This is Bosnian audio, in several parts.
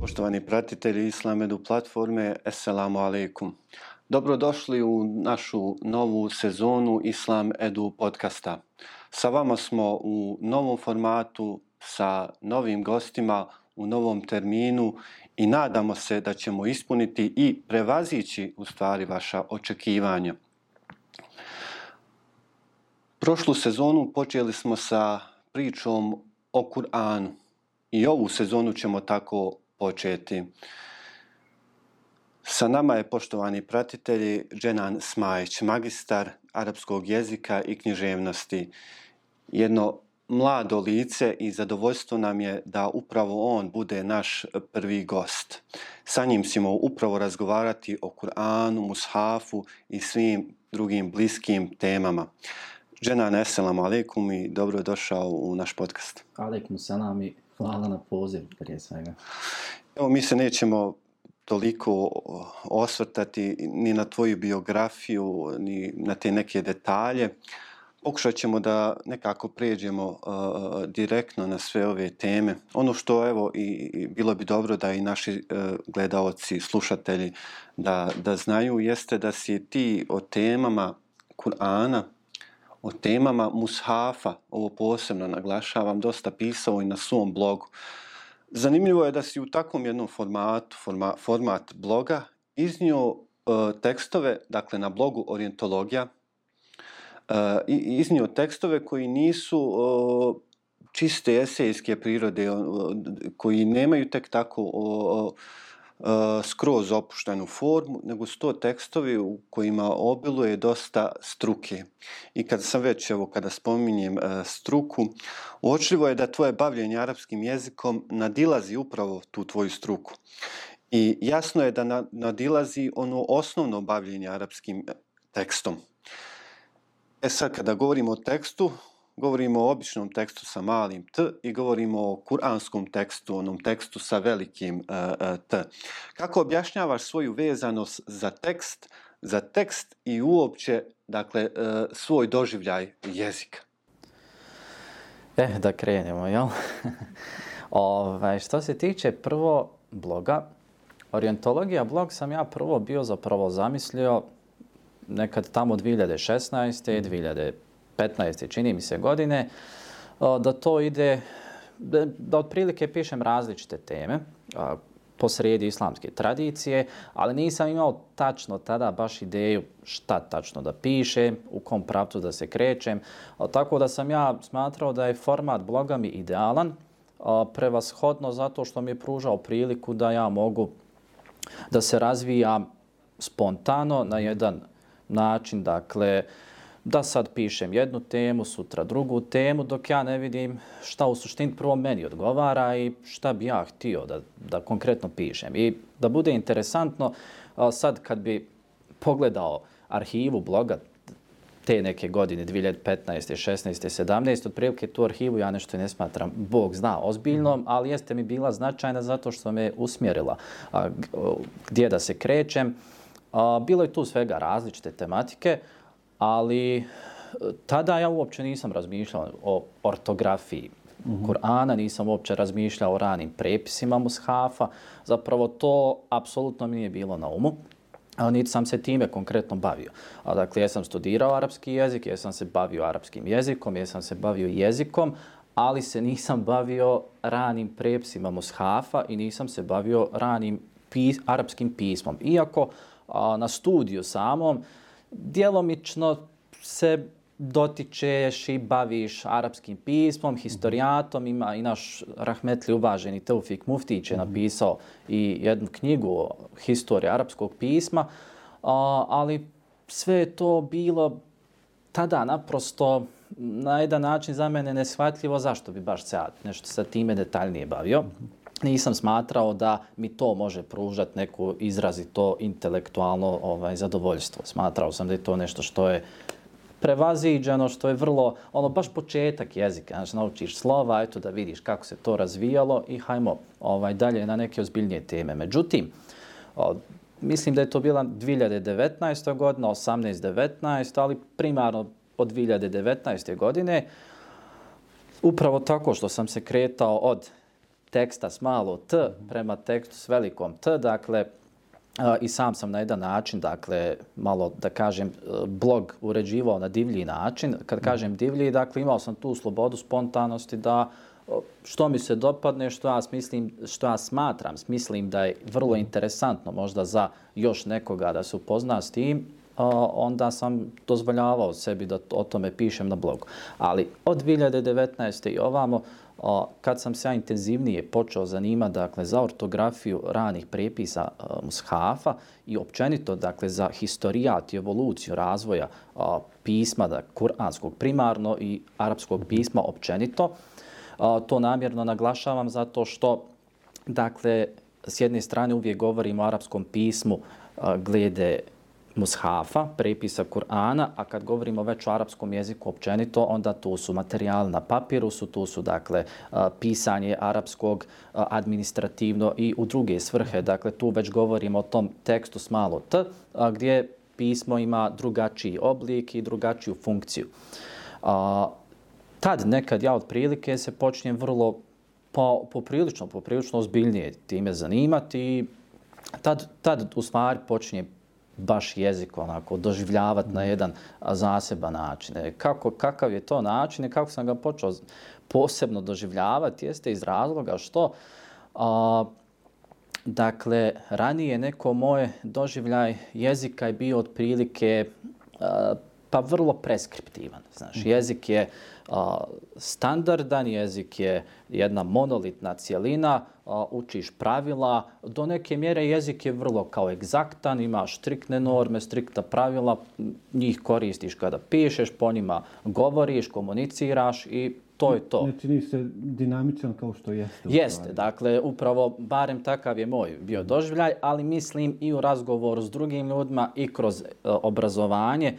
Poštovani pratitelji Islamedu platforme, Esselamu alaikum. Dobrodošli u našu novu sezonu Islam Edu podcasta. Sa vama smo u novom formatu, sa novim gostima, u novom terminu i nadamo se da ćemo ispuniti i prevazići u stvari vaša očekivanja. Prošlu sezonu počeli smo sa pričom o Kur'anu i ovu sezonu ćemo tako početi. Sa nama je, poštovani pratitelji, Dženan Smajić, magistar arapskog jezika i književnosti. Jedno mlado lice i zadovoljstvo nam je da upravo on bude naš prvi gost. Sa njim ćemo upravo razgovarati o Kur'anu, Mushafu i svim drugim bliskim temama. Dženan, eselamu alaikum i dobro došao u naš podcast. Alaikum selam i hvala na poziv prije svega. Evo, mi se nećemo toliko osvrtati ni na tvoju biografiju, ni na te neke detalje. Pokušat ćemo da nekako pređemo uh, direktno na sve ove teme. Ono što evo i, i bilo bi dobro da i naši uh, gledaoci, slušatelji da, da znaju jeste da si ti o temama Kur'ana, o temama Mushafa, ovo posebno naglašavam, dosta pisao i na svom blogu. Zanimljivo je da si u takvom jednom formatu, forma, format bloga, iznio e, tekstove, dakle na blogu Orientologija, e, iznio tekstove koji nisu e, čiste esejske prirode, koji nemaju tek tako uh, uh, skroz opuštenu formu, nego su to tekstovi u kojima obiluje dosta struke. I kada sam već, evo, kada spominjem uh, struku, uočljivo je da tvoje bavljenje arapskim jezikom nadilazi upravo tu tvoju struku. I jasno je da nadilazi ono osnovno bavljenje arapskim tekstom. E sad, kada govorimo o tekstu, govorimo o običnom tekstu sa malim t i govorimo o kuranskom tekstu, onom tekstu sa velikim uh, t. Kako objašnjavaš svoju vezanost za tekst, za tekst i uopće dakle, uh, svoj doživljaj jezika? Eh, da krenemo, jel? Ove, ovaj, što se tiče prvo bloga, Orientologija blog sam ja prvo bio zapravo zamislio nekad tamo 2016. i 15. čini mi se godine, da to ide, da, da otprilike pišem različite teme po sredi islamske tradicije, ali nisam imao tačno tada baš ideju šta tačno da pišem, u kom pravcu da se krećem. Tako da sam ja smatrao da je format bloga mi idealan, prevashodno zato što mi je pružao priliku da ja mogu da se razvijam spontano na jedan način, dakle, uh, da sad pišem jednu temu, sutra drugu temu, dok ja ne vidim šta u suštini prvo meni odgovara i šta bi ja htio da, da konkretno pišem. I da bude interesantno, sad kad bi pogledao arhivu bloga te neke godine, 2015. 16. 17. otprilike tu arhivu ja nešto ne smatram, Bog zna, ozbiljnom, ali jeste mi bila značajna zato što me usmjerila gdje da se krećem. Bilo je tu svega različite tematike, ali e, tada ja uopće nisam razmišljao o ortografiji mm -hmm. Kur'ana, nisam uopće razmišljao o ranim prepisima Mushafa. Zapravo to apsolutno mi nije bilo na umu. Ali niti sam se time konkretno bavio. A dakle, ja sam studirao arapski jezik, ja sam se bavio arapskim jezikom, ja sam se bavio jezikom, ali se nisam bavio ranim prepisima Mushafa i nisam se bavio ranim pis arapskim pismom. Iako a, na studiju samom, djelomično se dotičeš i baviš arapskim pismom, historijatom, ima i naš rahmetli uvaženi Teufik Muftić je mhm. napisao i jednu knjigu o historiji arapskog pisma, ali sve je to bilo tada naprosto na jedan način za mene neshvatljivo zašto bi baš se nešto sa time detaljnije bavio nisam smatrao da mi to može pružati neko izrazito intelektualno ovaj, zadovoljstvo. Smatrao sam da je to nešto što je prevaziđeno, što je vrlo, ono, baš početak jezika. Znači, naučiš slova, eto da vidiš kako se to razvijalo i hajmo ovaj, dalje na neke ozbiljnije teme. Međutim, o, mislim da je to bila 2019. godina, 18-19, ali primarno od 2019. godine, upravo tako što sam se kretao od teksta s malo t prema tekstu s velikom t, dakle, i sam sam na jedan način, dakle, malo da kažem, blog uređivao na divlji način. Kad kažem divlji, dakle, imao sam tu slobodu spontanosti da što mi se dopadne, što ja, smislim, što ja smatram, smislim da je vrlo interesantno možda za još nekoga da se upozna s tim, onda sam dozvoljavao sebi da o tome pišem na blogu. Ali od 2019. i ovamo, kad sam se ja intenzivnije počeo zanima dakle, za ortografiju ranih prepisa e, mushafa i općenito dakle, za historijat i evoluciju razvoja pisma, da, kuranskog primarno i arapskog pisma općenito, to namjerno naglašavam zato što dakle, s jedne strane uvijek govorimo o arapskom pismu glede mushafa, prepisa Kur'ana, a kad govorimo već o arapskom jeziku općenito, onda tu su materijal na papiru, su tu su dakle pisanje arapskog administrativno i u druge svrhe. Dakle, tu već govorimo o tom tekstu s malo t, gdje pismo ima drugačiji oblik i drugačiju funkciju. Tad nekad ja od prilike se počnem vrlo po, poprilično, poprilično ozbiljnije time zanimati tad, tad u stvari počinje baš jezik onako doživljavati na jedan zaseban način. E, kako, kakav je to način i kako sam ga počeo posebno doživljavati jeste iz razloga što a, dakle ranije neko moje doživljaj jezika je bio otprilike a, pa vrlo preskriptivan. Znaš, mhm. jezik je a, standardan, jezik je jedna monolitna cijelina, a, učiš pravila. Do neke mjere jezik je vrlo kao egzaktan, imaš striktne norme, striktna pravila, njih koristiš kada pišeš, po njima govoriš, komuniciraš i to je to. Ne čini se dinamičan kao što jeste. Jeste, dakle, upravo, barem takav je moj bio doživljaj, ali mislim i u razgovoru s drugim ljudima i kroz uh, obrazovanje,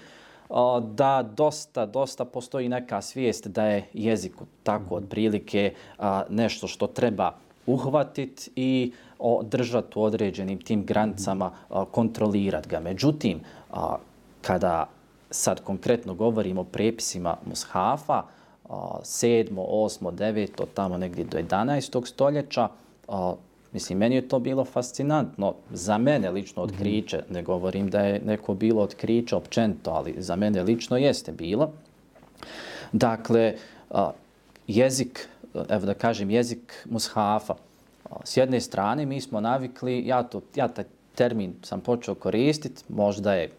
da dosta, dosta postoji neka svijest da je jezik tako od prilike nešto što treba uhvatiti i držati u određenim tim granicama, kontrolirati ga. Međutim, kada sad konkretno govorimo o prepisima Mushafa, 7., 8., 9., tamo negdje do 11. stoljeća, Mislim, meni je to bilo fascinantno. Za mene lično otkriće, ne govorim da je neko bilo otkriće općento, ali za mene lično jeste bilo. Dakle, jezik, evo da kažem, jezik mushafa. S jedne strane, mi smo navikli, ja, to, ja taj termin sam počeo koristiti, možda je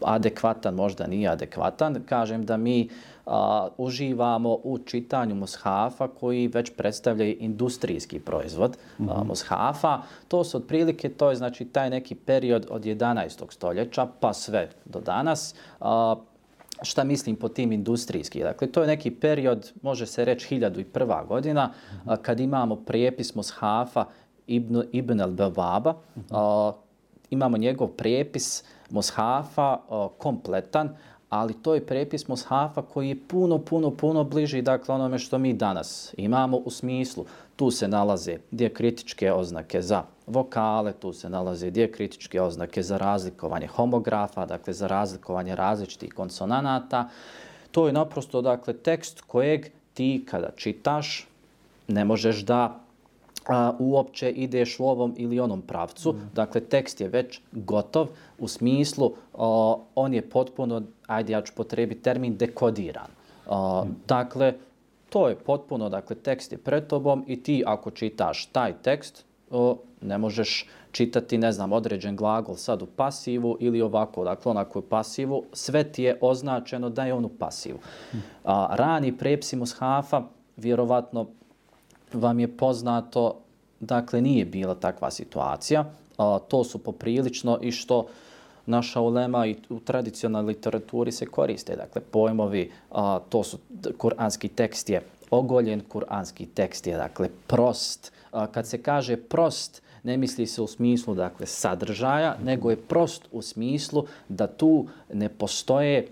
adekvatan, možda nije adekvatan. Kažem da mi a, uživamo u čitanju mushafa koji već predstavlja industrijski proizvod mm -hmm. a, mushafa. To su otprilike, to je znači taj neki period od 11. stoljeća pa sve do danas. A, šta mislim po tim industrijski? Dakle, to je neki period, može se reći 1001. godina, a, kad imamo prijepis mushafa Ibn, Ibn al-Bawaba. Mm -hmm. imamo njegov prijepis mushafa kompletan, ali to je prepis mushafa koji je puno, puno, puno bliži dakle onome što mi danas imamo u smislu. Tu se nalaze dijakritičke oznake za vokale, tu se nalaze dijakritičke oznake za razlikovanje homografa, dakle za razlikovanje različitih konsonanata. To je naprosto dakle tekst kojeg ti kada čitaš ne možeš da a, uopće ideš u ovom ili onom pravcu. Mm. Dakle, tekst je već gotov u smislu a, on je potpuno, ajde ja ću potrebiti termin, dekodiran. A, mm. Dakle, to je potpuno, dakle, tekst je pred tobom i ti ako čitaš taj tekst, o, ne možeš čitati, ne znam, određen glagol sad u pasivu ili ovako, dakle, onako u pasivu, sve ti je označeno da je on u pasivu. Mm. A, rani prepsi mushafa, vjerovatno vam je poznato, dakle nije bila takva situacija. A, to su poprilično i što naša ulema i u tradicionalnoj literaturi se koriste. Dakle, pojmovi, a, to su kuranski tekst je ogoljen kuranski tekst je dakle prost. Kad se kaže prost, ne misli se u smislu dakle sadržaja, nego je prost u smislu da tu ne postoje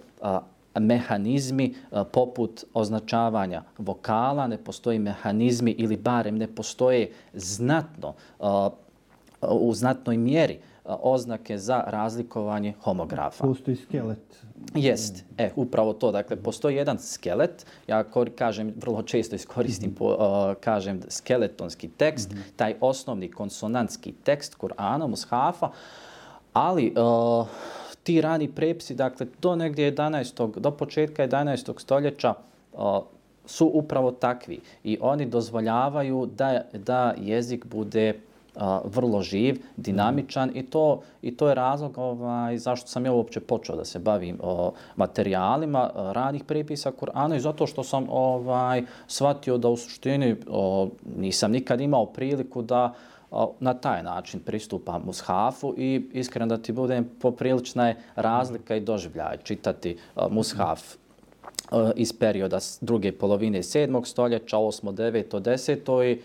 mehanizmi poput označavanja vokala, ne postoji mehanizmi ili barem ne postoje znatno u znatnoj mjeri oznake za razlikovanje homografa. Postoji skelet. Jest, e, upravo to. Dakle, postoji jedan skelet, ja kažem, vrlo često iskoristim, po, uh, kažem, skeletonski tekst, mm -hmm. taj osnovni konsonantski tekst Kur'ana, Mushafa, ali uh, ti rani prepisi, dakle, do negdje 11. do početka 11. stoljeća su upravo takvi i oni dozvoljavaju da, da jezik bude vrlo živ, dinamičan i to i to je razlog ovaj zašto sam ja uopće počeo da se bavim o materijalima ranih prepisa Kur'ana i zato što sam ovaj shvatio da u suštini o, nisam nikad imao priliku da na taj način pristupam mushafu i iskreno da ti budem poprilična je razlika i doživljaj čitati mushaf iz perioda druge polovine 7. stoljeća, 8. 9. 10. i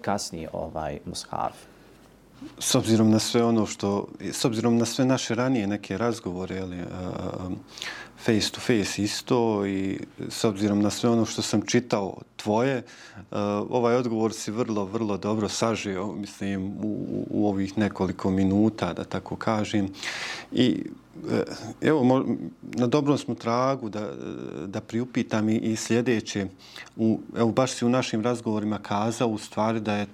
kasnije ovaj mushaf. S obzirom na sve ono što, s obzirom na sve naše ranije neke razgovore, ali, face to face isto i s obzirom na sve ono što sam čitao tvoje, ovaj odgovor si vrlo, vrlo dobro sažio, mislim, u, u ovih nekoliko minuta, da tako kažem. I e, evo, na dobrom smo tragu da, da priupitam i, i sljedeće. U, evo, baš si u našim razgovorima kazao u stvari da je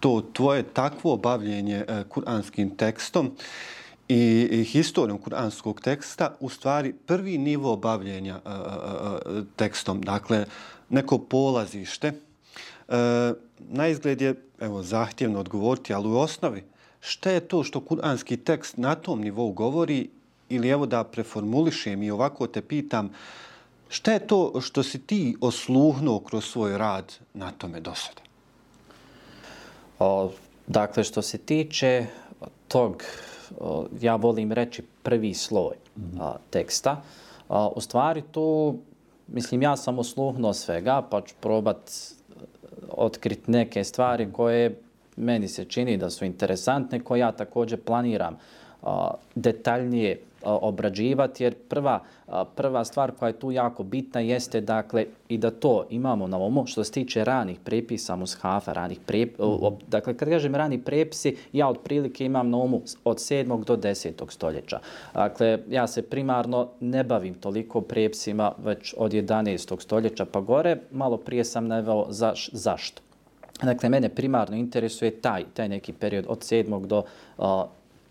to tvoje takvo bavljenje e, kuranskim tekstom i, historijom kuranskog teksta u stvari prvi nivo bavljenja e, e, tekstom, dakle neko polazište. Na izgled je evo, zahtjevno odgovoriti, ali u osnovi šta je to što kuranski tekst na tom nivou govori ili evo da preformulišem i ovako te pitam, šta je to što si ti osluhnuo kroz svoj rad na tome do sada? O, dakle, što se tiče tog, o, ja volim reći prvi sloj mm -hmm. a, teksta, a, u stvari tu, mislim, ja sam osluhnuo svega, pa ću probat otkriti neke stvari koje meni se čini da su interesantne, koje ja također planiram a, detaljnije obrađivati jer prva, prva stvar koja je tu jako bitna jeste dakle i da to imamo na umu što se tiče ranih prepisa mushafa, ranih prep, mm -hmm. dakle kad kažem rani prepisi ja otprilike imam na umu od 7. do 10. stoljeća. Dakle ja se primarno ne bavim toliko prepisima već od 11. stoljeća pa gore, malo prije sam naveo zaš, zašto. Dakle, mene primarno interesuje taj, taj neki period od 7. do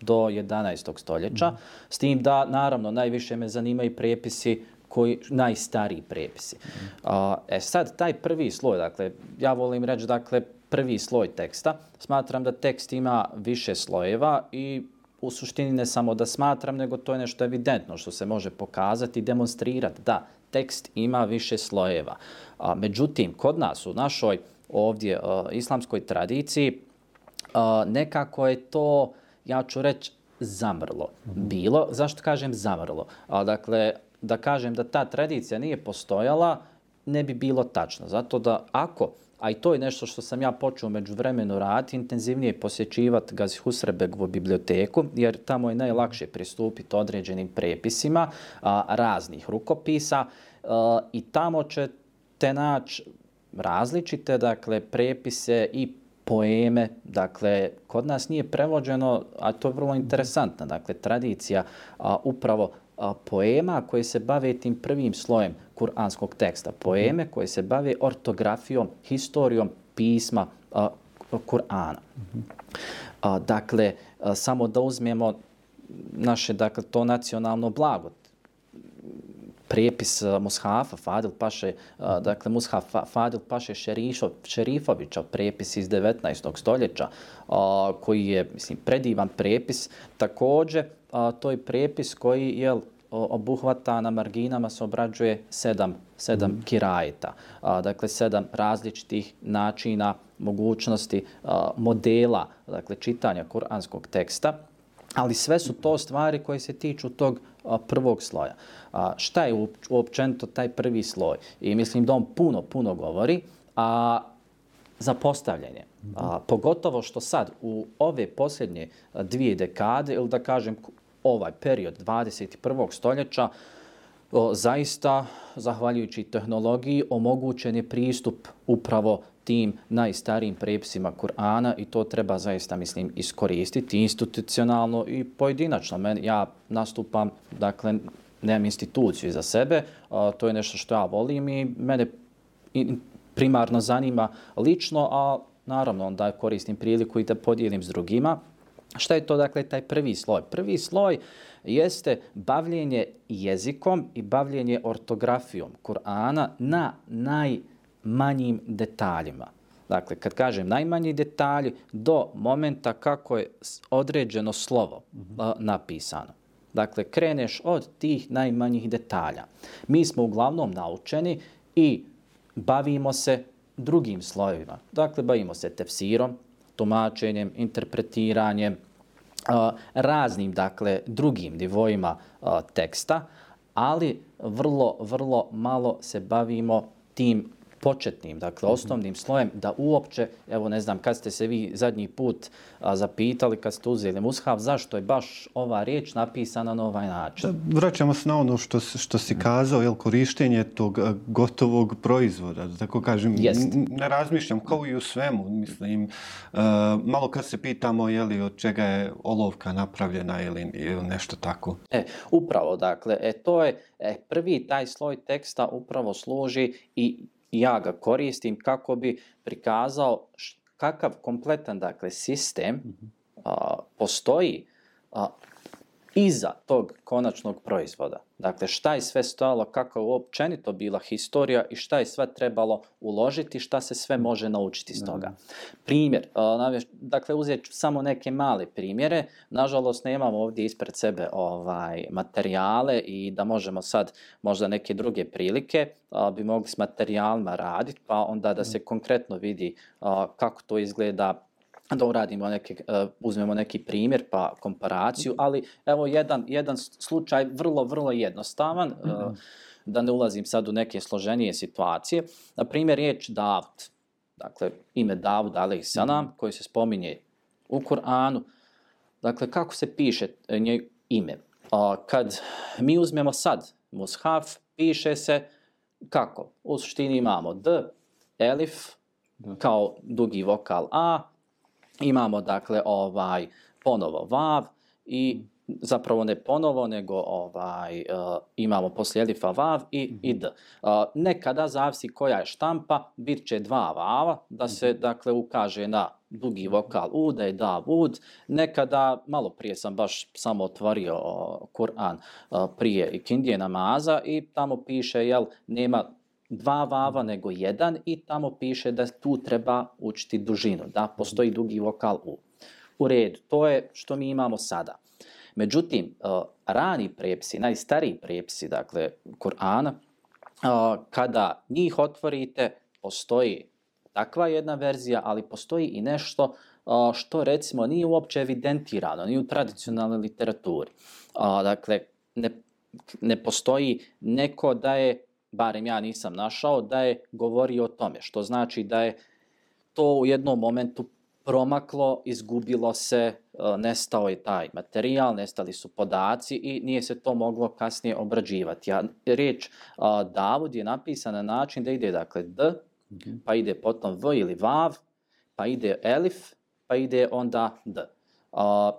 do 11. stoljeća. Mm. S tim da, naravno, najviše me zanimaju prepisi koji najstariji prepisi. Mm. A, e sad, taj prvi sloj, dakle, ja volim reći, dakle, prvi sloj teksta, smatram da tekst ima više slojeva i u suštini ne samo da smatram, nego to je nešto evidentno što se može pokazati i demonstrirati da tekst ima više slojeva. A, međutim, kod nas u našoj ovdje a, islamskoj tradiciji a, nekako je to ja ću reći zamrlo. Bilo, zašto kažem zamrlo? A, dakle, da kažem da ta tradicija nije postojala, ne bi bilo tačno. Zato da ako, a i to je nešto što sam ja počeo među vremenu raditi, intenzivnije posjećivati Gazi Husrebegovu biblioteku, jer tamo je najlakše pristupiti određenim prepisima a, raznih rukopisa a, i tamo ćete naći različite dakle prepise i poeme, dakle, kod nas nije prevođeno, a to je vrlo interesantna, dakle, tradicija a, upravo a, poema koje se bave tim prvim slojem kuranskog teksta, poeme koje se bave ortografijom, historijom pisma a, Kur'ana. A, dakle, a, samo da uzmemo naše, dakle, to nacionalno blago, prijepis uh, Mushafa Fadil Paše, dakle Mushaf Fadil Paše Šerišo, Šerifovića, prijepis iz 19. stoljeća, koji je, mislim, predivan prijepis. Također, to je prijepis koji je obuhvata na marginama se obrađuje sedam, sedam mm. kirajeta. A, dakle, sedam različitih načina, mogućnosti, a, modela, dakle, čitanja kuranskog teksta. Ali sve su to stvari koje se tiču tog prvog sloja. A, šta je uopćenito taj prvi sloj? I mislim da on puno, puno govori, a za postavljanje. A, pogotovo što sad u ove posljednje dvije dekade, ili da kažem ovaj period 21. stoljeća, o, zaista, zahvaljujući tehnologiji, omogućen je pristup upravo tim najstarijim prepisima Kur'ana i to treba zaista, mislim, iskoristiti institucionalno i pojedinačno. Men, ja nastupam, dakle, nemam instituciju za sebe, a, to je nešto što ja volim i mene primarno zanima lično, a naravno onda koristim priliku i da podijelim s drugima. Šta je to, dakle, taj prvi sloj? Prvi sloj jeste bavljenje jezikom i bavljenje ortografijom Kur'ana na najmanjim detaljima. Dakle, kad kažem najmanji detalji, do momenta kako je određeno slovo mm -hmm. napisano. Dakle, kreneš od tih najmanjih detalja. Mi smo uglavnom naučeni i bavimo se drugim slojevima. Dakle, bavimo se tefsirom, tumačenjem, interpretiranjem, raznim, dakle, drugim nivoima teksta, ali vrlo, vrlo malo se bavimo tim početnim, dakle osnovnim slojem, da uopće, evo ne znam, kad ste se vi zadnji put a, zapitali, kad ste uzeli mushav, zašto je baš ova riječ napisana na ovaj način? Da, vraćamo se na ono što, što si kazao, jel, korištenje tog gotovog proizvoda, da tako kažem, Jest. ne razmišljam, kao i u svemu, mislim, uh, malo kad se pitamo, je li od čega je olovka napravljena ili, ili nešto tako. E, upravo, dakle, e, to je e, prvi taj sloj teksta upravo služi i ja ga koristim kako bi prikazao kakav kompletan dakle sistem a, postoji a, iza tog konačnog proizvoda. Dakle, šta je sve stojalo, kako je uopćenito bila historija i šta je sve trebalo uložiti, šta se sve može naučiti iz toga. Primjer, dakle, uzet ću samo neke male primjere. Nažalost, nemamo ovdje ispred sebe ovaj materijale i da možemo sad možda neke druge prilike bi mogli s materijalima raditi, pa onda da se konkretno vidi kako to izgleda da uradimo neke, uh, uzmemo neki primjer pa komparaciju, ali evo jedan, jedan slučaj vrlo, vrlo jednostavan, mm -hmm. uh, da ne ulazim sad u neke složenije situacije. Na primjer, riječ Davud, dakle ime Davud, ali sanam, mm -hmm. koji se spominje u Kur'anu, dakle kako se piše nje ime? Uh, kad mi uzmemo sad mushaf, piše se kako? U suštini imamo D, Elif, kao dugi vokal A, imamo dakle ovaj ponovo vav i zapravo ne ponovo nego ovaj uh, imamo poslije elifa vav i mm -hmm. i d. Uh, nekada zavisi koja je štampa, bit će dva vava da se mm -hmm. dakle ukaže na dugi vokal u da je da vud. Nekada malo prije sam baš samo otvorio uh, Kur'an uh, prije ikindije namaza i tamo piše jel nema dva vava nego jedan i tamo piše da tu treba učiti dužinu, da postoji dugi vokal u. U redu, to je što mi imamo sada. Međutim, uh, rani prepisi, najstariji prepisi, dakle, Kur'ana, uh, kada njih otvorite, postoji takva jedna verzija, ali postoji i nešto uh, što, recimo, nije uopće evidentirano, ni u tradicionalnoj literaturi. Dakle, ne, ne postoji neko da je barem ja nisam našao, da je govori o tome, što znači da je to u jednom momentu promaklo, izgubilo se, e, nestao je taj materijal, nestali su podaci i nije se to moglo kasnije obrađivati. A riječ e, Davud je napisan na način da ide dakle D, mhm. pa ide potom V ili Vav, pa ide Elif, pa ide onda D. A, e,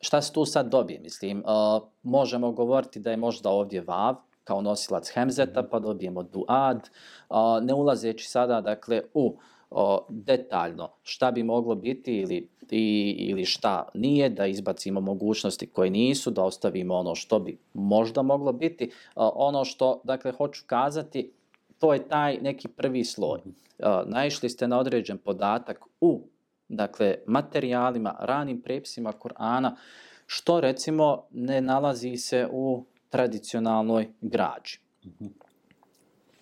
šta se tu sad dobije? Mislim, a, možemo govoriti da je možda ovdje Vav, kao nosilac hemzeta, pa dobijemo duad, a, ne ulazeći sada dakle u o, detaljno šta bi moglo biti ili, i, ili šta nije, da izbacimo mogućnosti koje nisu, da ostavimo ono što bi možda moglo biti. Ono što, dakle, hoću kazati, to je taj neki prvi sloj. Naišli ste na određen podatak u dakle, materijalima, ranim prepisima Korana, što recimo ne nalazi se u tradicionalnoj građi.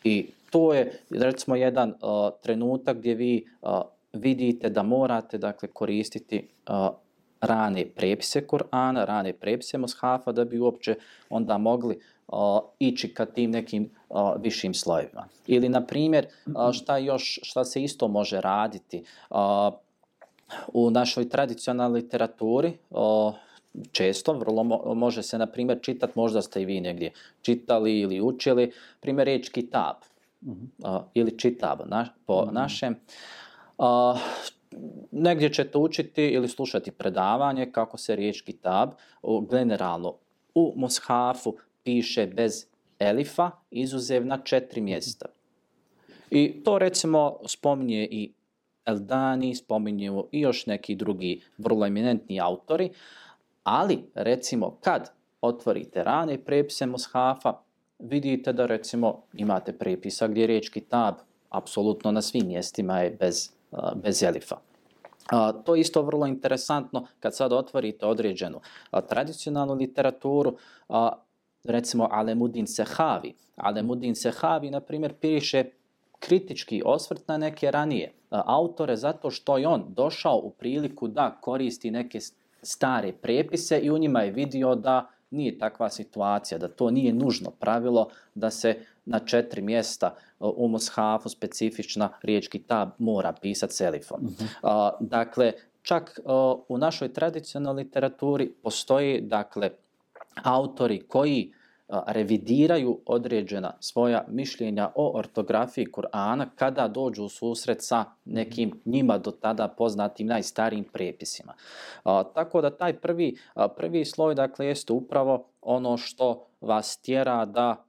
I to je, recimo, jedan uh, trenutak gdje vi uh, vidite da morate dakle, koristiti uh, rane prepise Kur'ana, rane prepise Mushafa da bi uopće onda mogli uh, ići ka tim nekim uh, višim slojevima. Ili, na primjer, uh, šta još, šta se isto može raditi uh, u našoj tradicionalnoj literaturi, uh, često, vrlo mo može se, na primjer, čitati, možda ste i vi negdje čitali ili učili, primjer, reč kitab, uh -huh. uh, ili čitab na, po uh -huh. našem. Uh, negdje ćete učiti ili slušati predavanje kako se riječ kitab generalno u mushafu piše bez elifa, izuzev na četiri mjesta. I to recimo spominje i Eldani, spominju i još neki drugi vrlo eminentni autori, ali recimo kad otvorite rane prepise Moshafa, vidite da recimo imate prepisa gdje je riječ kitab, apsolutno na svim mjestima je bez, bez elifa. A, to je isto vrlo interesantno kad sad otvorite određenu a, tradicionalnu literaturu, a, recimo Alemudin Sehavi. Alemudin Sehavi, na primjer, piše kritički osvrt na neke ranije a, autore zato što je on došao u priliku da koristi neke stare prepise i u njima je vidio da nije takva situacija, da to nije nužno pravilo da se na četiri mjesta u Mushafu specifična riječ kitab mora pisati selifom. Uh -huh. uh, dakle, čak uh, u našoj tradicionalnoj literaturi postoji dakle autori koji revidiraju određena svoja mišljenja o ortografiji Kur'ana kada dođu u susret sa nekim njima do tada poznatim najstarijim prepisima. A, tako da taj prvi, a, prvi sloj dakle jeste upravo ono što vas tjera da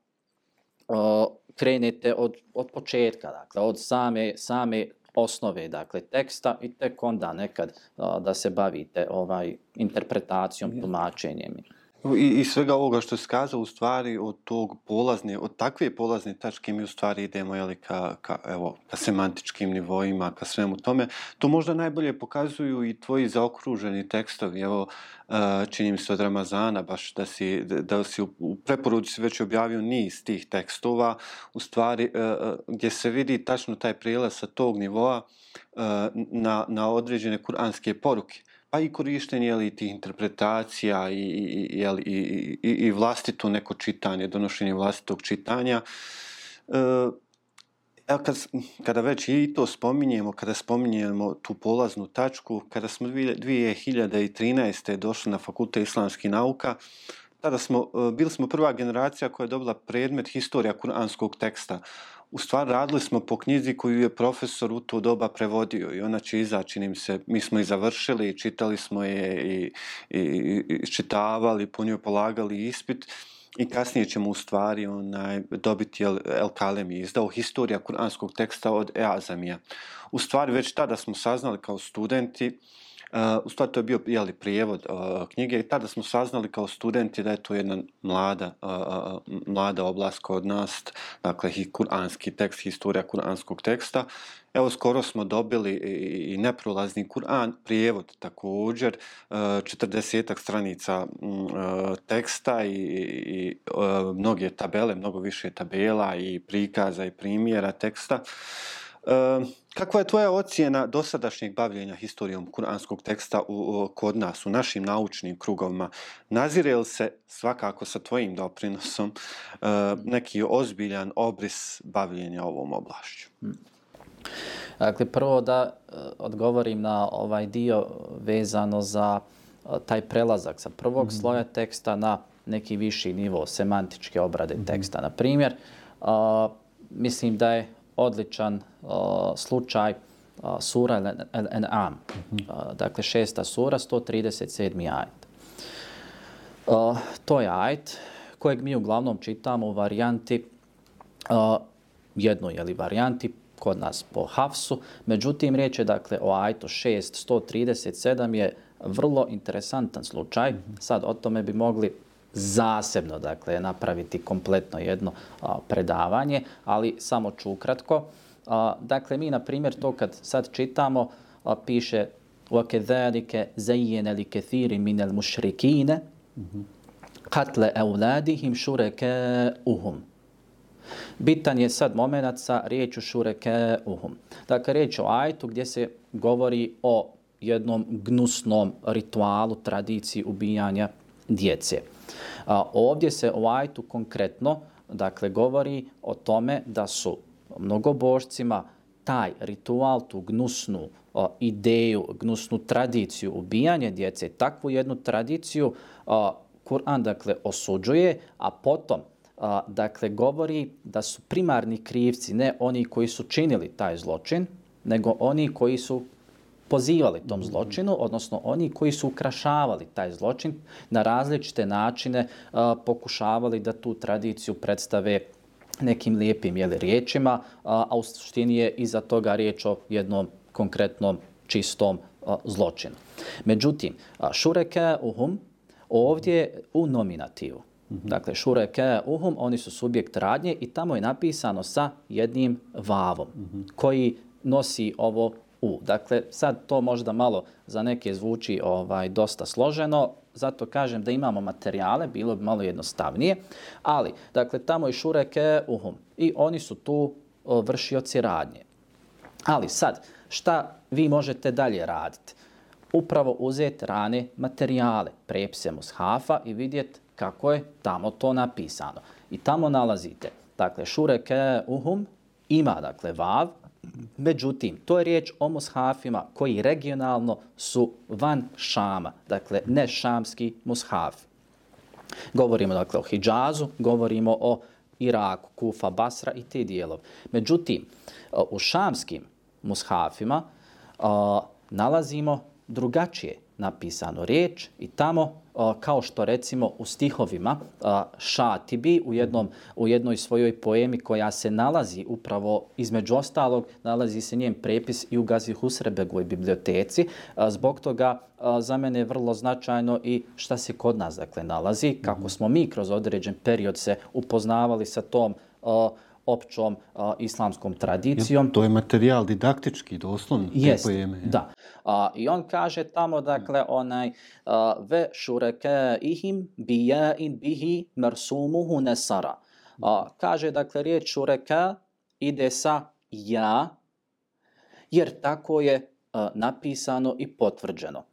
a, krenete od, od početka, dakle od same, same osnove dakle teksta i tek onda nekad a, da se bavite ovaj interpretacijom, tumačenjem. I, I svega ovoga što se kazao u stvari od tog polazne, od takve polazne tačke mi u stvari idemo jeli, ka, ka, evo, ka semantičkim nivoima, ka svemu tome. To možda najbolje pokazuju i tvoji zaokruženi tekstovi. Evo, e, čini mi se od Ramazana, baš da si, da si u, u preporuci si već objavio niz tih tekstova, u stvari e, e, gdje se vidi tačno taj prijelaz sa tog nivoa na, na određene kuranske poruke pa i korištenje jeli, tih interpretacija i, i, jeli, i, i, i vlastito neko čitanje, donošenje vlastitog čitanja. E, evo kad, kada već i to spominjemo, kada spominjemo tu polaznu tačku, kada smo 2013. došli na Fakulte islamskih nauka, tada smo, e, bili smo prva generacija koja je dobila predmet historija kuranskog teksta u stvari radili smo po knjizi koju je profesor u to doba prevodio i ona će izaći, nim se, mi smo i završili, čitali smo je i, i, i čitavali, po njoj polagali ispit i kasnije ćemo u stvari onaj, dobiti El, El Kalemi, izdao historija kuranskog teksta od Eazamija. U stvari već tada smo saznali kao studenti Uh, u stvari to je bio jeli, prijevod uh, knjige i tada smo saznali kao studenti da je to jedna mlada, uh, uh, mlada oblast kod nas, dakle i kuranski tekst, historija kuranskog teksta. Evo skoro smo dobili i, i neprolazni Kur'an, prijevod također, uh, 40 stranica uh, teksta i, i uh, mnoge tabele, mnogo više tabela i prikaza i primjera teksta. Uh, kakva je tvoja ocjena dosadašnjeg bavljenja historijom kuranskog teksta u, u, kod nas, u našim naučnim krugovima? Nazire li se svakako sa tvojim doprinosom uh, neki ozbiljan obris bavljenja ovom oblašću? Dakle, prvo da uh, odgovorim na ovaj dio vezano za uh, taj prelazak sa prvog mm -hmm. sloja teksta na neki viši nivo semantičke obrade mm -hmm. teksta. Na primjer, uh, mislim da je odličan uh, slučaj uh, sura Al-An'am. Uh, dakle, šesta sura, 137. ajet. Uh, to je ajet kojeg mi uglavnom čitamo u varijanti, uh, jednoj jeli, varijanti, kod nas po Hafsu. Međutim, riječ je dakle o ajetu 6, 137 je vrlo interesantan slučaj. Sad o tome bi mogli zasebno dakle napraviti kompletno jedno a, predavanje, ali samo ću ukratko. A, dakle, mi na primjer to kad sad čitamo, a, piše وَكَذَلِكَ زَيِّنَ لِكَثِيرِ مِنَ الْمُشْرِكِينَ قَتْلَ أَوْلَادِهِمْ شُرَكَاُهُمْ Bitan je sad moment sa riječu šureke uhum. Dakle, riječ o ajtu gdje se govori o jednom gnusnom ritualu, tradiciji ubijanja djece. A, ovdje se o ajtu konkretno dakle, govori o tome da su mnogobožcima taj ritual, tu gnusnu o, ideju, gnusnu tradiciju ubijanja djece, takvu jednu tradiciju o, Kur'an dakle osuđuje, a potom a, dakle govori da su primarni krivci ne oni koji su činili taj zločin, nego oni koji su pozivali tom zločinu, odnosno oni koji su ukrašavali taj zločin na različite načine a, pokušavali da tu tradiciju predstave nekim lijepim jeli, riječima, a, a u suštini je iza toga riječ o jednom konkretnom čistom a, zločinu. Međutim, a, šureke uhum ovdje u nominativu. Mm -hmm. Dakle, šureke uhum, oni su subjekt radnje i tamo je napisano sa jednim vavom mm -hmm. koji nosi ovo u. Dakle, sad to možda malo za neke zvuči ovaj dosta složeno, zato kažem da imamo materijale, bilo bi malo jednostavnije, ali, dakle, tamo je šureke uhum i oni su tu o, vršioci radnje. Ali sad, šta vi možete dalje raditi? Upravo uzeti rane materijale, prepse mushafa i vidjeti kako je tamo to napisano. I tamo nalazite, dakle, šureke uhum ima, dakle, vav, Međutim, to je riječ o mushafima koji regionalno su van Šama, dakle ne šamski mushafi. Govorimo dakle o Hidžazu, govorimo o Iraku, Kufa, Basra i te dijelove. Međutim, u šamskim mushafima a, nalazimo drugačije napisano riječ i tamo kao što recimo u stihovima Šatibi u jednom u jednoj svojoj poemi koja se nalazi upravo između ostalog nalazi se njen prepis i u Gazi Husrebegovoj biblioteci zbog toga za mene je vrlo značajno i šta se kod nas dakle nalazi kako smo mi kroz određen period se upoznavali sa tom općom a, islamskom tradicijom. Ja, to je materijal didaktički, doslovno, Jest, te pojeme. Da. A, I on kaže tamo, dakle, onaj a, ve šureke ihim bija in bihi mersumuhu nesara. A, kaže, dakle, riječ šureke ide sa ja, jer tako je a, napisano i potvrđeno.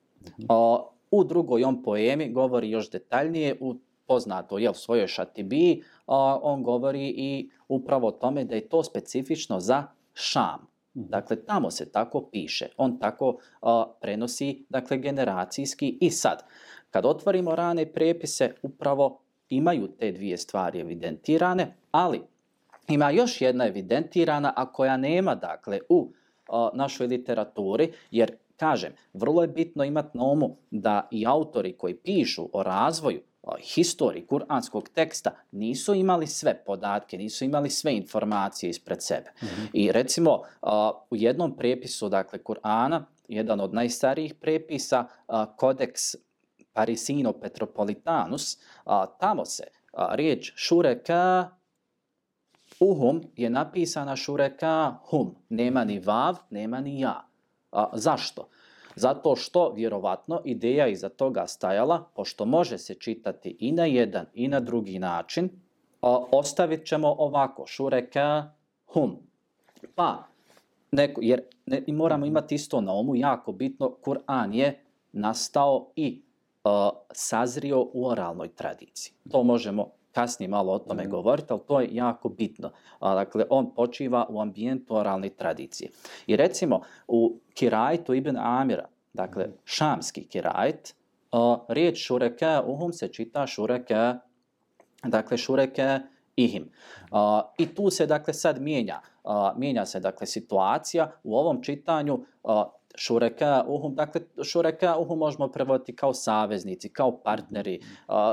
A, u drugoj on poemi govori još detaljnije u poznato je u svojoj šatibi, a, on govori i upravo o tome da je to specifično za Šam. Mhm. Dakle, tamo se tako piše. On tako a, prenosi dakle, generacijski. I sad, kad otvorimo rane prepise, upravo imaju te dvije stvari evidentirane, ali ima još jedna evidentirana, a koja nema dakle, u a, našoj literaturi, jer Kažem, vrlo je bitno imati na umu da i autori koji pišu o razvoju historiji kuranskog teksta nisu imali sve podatke, nisu imali sve informacije ispred sebe. Mm -hmm. I recimo u jednom prepisu, dakle, Kur'ana, jedan od najstarijih prepisa, kodeks Parisino Petropolitanus, tamo se riječ šureka uhum je napisana šureka hum. Nema ni vav, nema ni ja. Zašto? Zato što, vjerovatno, ideja iza toga stajala, pošto može se čitati i na jedan i na drugi način, ostavit ćemo ovako, šureka hum. Pa, neko, jer ne, moramo imati isto na umu, jako bitno, Kur'an je nastao i uh, sazrio u oralnoj tradiciji. To možemo kasnije malo o tome mm. govoriti, ali to je jako bitno. A, dakle, on počiva u ambijentu oralne tradicije. I recimo, u Kirajtu ibn Amira, dakle, šamski Kirajt, a, riječ šureke uhum se čita šureke, dakle, šureke ihim. A, I tu se, dakle, sad mijenja. A, mijenja se, dakle, situacija u ovom čitanju. A, šureka uhum, dakle šureka uhum možemo prevoditi kao saveznici, kao partneri,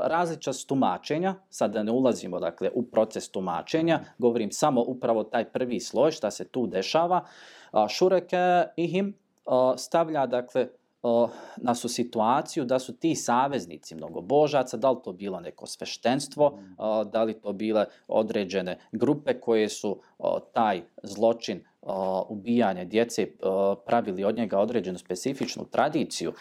različita tumačenja, sad da ne ulazimo dakle u proces tumačenja, govorim samo upravo taj prvi sloj šta se tu dešava, šureka ihim stavlja dakle na su situaciju da su ti saveznici mnogobožaca, da li to bilo neko sveštenstvo, da li to bile određene grupe koje su taj zločin ubijanja djece pravili od njega određenu specifičnu tradiciju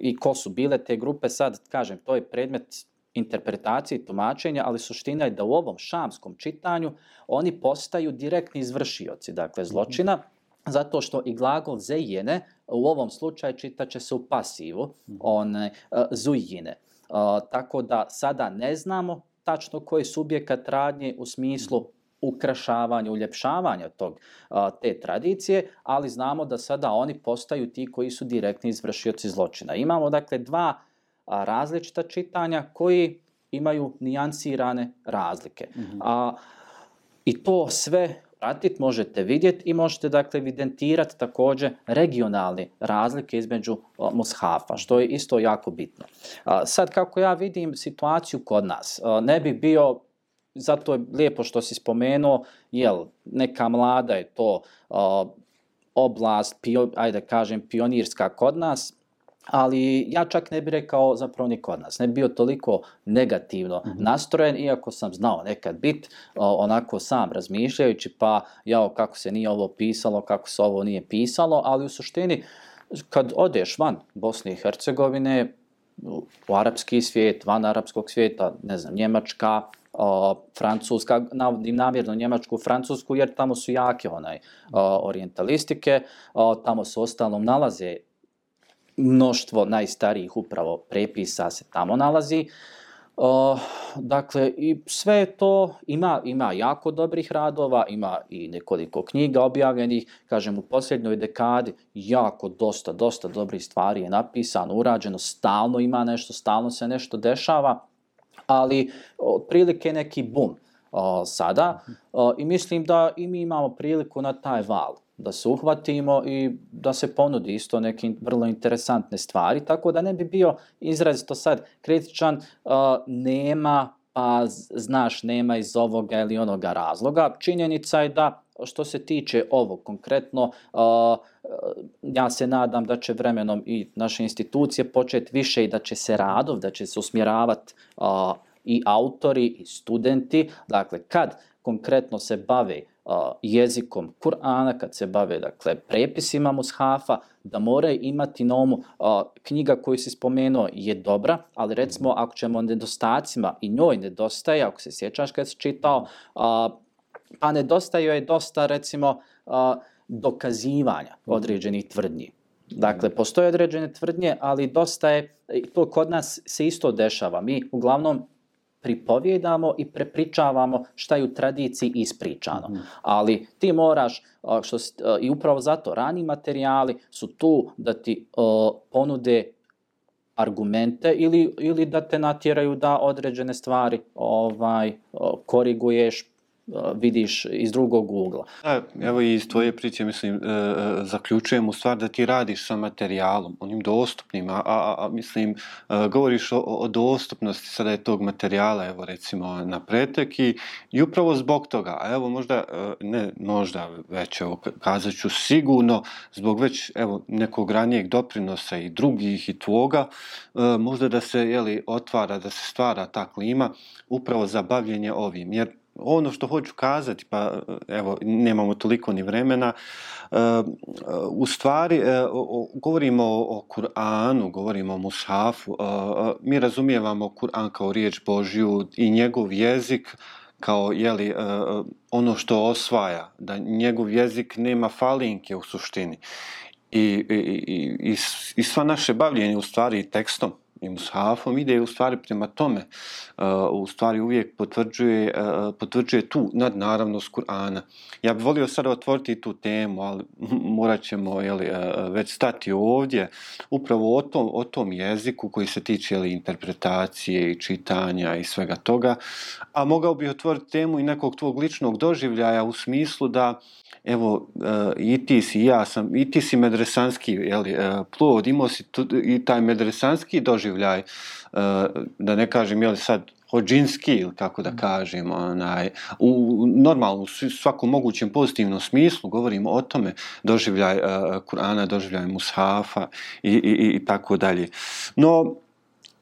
i ko su bile te grupe, sad kažem, to je predmet interpretacije i tumačenja, ali suština je da u ovom šamskom čitanju oni postaju direktni izvršioci, dakle zločina, zato što i glagol zejene u ovom slučaju čitaće se u pasivu, one uh, zujine. Uh, tako da sada ne znamo tačno koji subjekat radnje u smislu ukrašavanja, uljepšavanja tog, a, te tradicije, ali znamo da sada oni postaju ti koji su direktni izvršioci zločina. Imamo dakle dva različita čitanja koji imaju nijansirane razlike. Mm -hmm. a, I to sve pratiti, možete vidjeti i možete dakle evidentirati također regionalne razlike između a, mushafa, što je isto jako bitno. A, sad kako ja vidim situaciju kod nas, a, ne bi bio zato je lijepo što si spomenuo, jel, neka mlada je to uh, oblast, pio, ajde kažem, pionirska kod nas, ali ja čak ne bih rekao zapravo ni kod nas. Ne bi bio toliko negativno mm -hmm. nastrojen, iako sam znao nekad bit onako sam razmišljajući, pa jao, kako se nije ovo pisalo, kako se ovo nije pisalo, ali u suštini, kad odeš van Bosne i Hercegovine, u arapski svijet, van arapskog svijeta, ne znam, Njemačka, o, Francuska, navodim namjerno Njemačku, Francusku, jer tamo su jake onaj o, orientalistike, o, tamo se ostalom nalaze mnoštvo najstarijih upravo prepisa se tamo nalazi. O, dakle, i sve to ima, ima jako dobrih radova, ima i nekoliko knjiga objavljenih, kažem, u posljednjoj dekadi jako dosta, dosta dobrih stvari je napisano, urađeno, stalno ima nešto, stalno se nešto dešava, ali otprilike neki bum o, sada. O, i mislim da i mi imamo priliku na taj val da se uhvatimo i da se ponudi isto neke vrlo interesantne stvari, tako da ne bi bio izrazito sad kritičan, nema pa znaš nema iz ovoga ili onoga razloga. Činjenica je da što se tiče ovog konkretno, uh, ja se nadam da će vremenom i naše institucije početi više i da će se radov, da će se usmjeravati uh, i autori i studenti, dakle kad konkretno se bave jezikom Kur'ana, kad se bave dakle prepisima mushafa, da moraju imati na umu knjiga koju se spomenuo je dobra, ali recimo ako ćemo nedostacima i njoj nedostaje, ako se sjećaš kad si čitao, pa nedostaje je dosta recimo dokazivanja određenih tvrdnji. Dakle, postoje određene tvrdnje, ali dosta je, to kod nas se isto dešava. Mi uglavnom pripovjedamo i prepričavamo šta je u tradiciji ispričano. Mm. Ali ti moraš, što, i upravo zato, rani materijali su tu da ti uh, ponude argumente ili, ili da te natjeraju da određene stvari ovaj koriguješ, vidiš iz drugog ugla. Da, evo i iz tvoje priče, mislim, e, e zaključujem u stvar da ti radiš sa materijalom, onim dostupnim, a, a, a mislim, e, govoriš o, o dostupnosti sada je tog materijala, evo recimo na pretek i, i upravo zbog toga, a evo možda, e, ne možda već, evo kazat ću sigurno, zbog već evo nekog ranijeg doprinosa i drugih i tvoga, e, možda da se jeli, otvara, da se stvara ta klima upravo za bavljenje ovim, jer ono što hoću kazati, pa evo, nemamo toliko ni vremena, e, u stvari e, govorimo o Kur'anu, govorimo o Mushafu, e, mi razumijevamo Kur'an kao riječ Božju i njegov jezik kao jeli, ono što osvaja, da njegov jezik nema falinke u suštini. I, i, i, i sva naše bavljenje u stvari tekstom, i mushafom ide u stvari prema tome uh, u stvari uvijek potvrđuje uh, potvrđuje tu nadnaravnost Kur'ana. Ja bih volio sada otvoriti tu temu, ali morat ćemo jeli, uh, eh, već stati ovdje upravo o tom, o tom jeziku koji se tiče jeli, interpretacije i čitanja i svega toga. A mogao bih otvoriti temu i nekog tvog ličnog doživljaja u smislu da uh, evo, uh, i ti si, ja sam, i ti si medresanski jeli, uh, plod, imao si tu, i taj medresanski doživljaj, uh, da ne kažem, jeli sad, hođinski, ili kako da kažem, onaj, u normalnom, svakom mogućem pozitivnom smislu, govorimo o tome, doživljaj uh, Kur'ana, doživljaj Mushafa i, i, i tako dalje. No,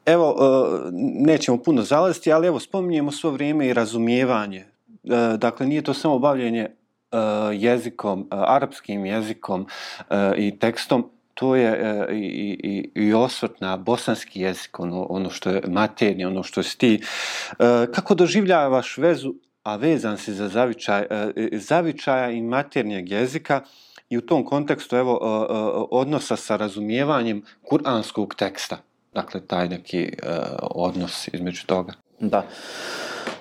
evo, uh, nećemo puno zalaziti, ali evo, spominjemo svo vrijeme i razumijevanje. Uh, dakle, nije to samo bavljenje E, jezikom, uh, arapskim jezikom uh, i tekstom, to je i, i, i osvrt na bosanski jezik, ono, ono što je materni, ono što si ti. Kako doživljavaš vezu a vezan si za zavičaj, zavičaja i maternijeg jezika i u tom kontekstu evo odnosa sa razumijevanjem kuranskog teksta. Dakle, taj neki odnos između toga. Da.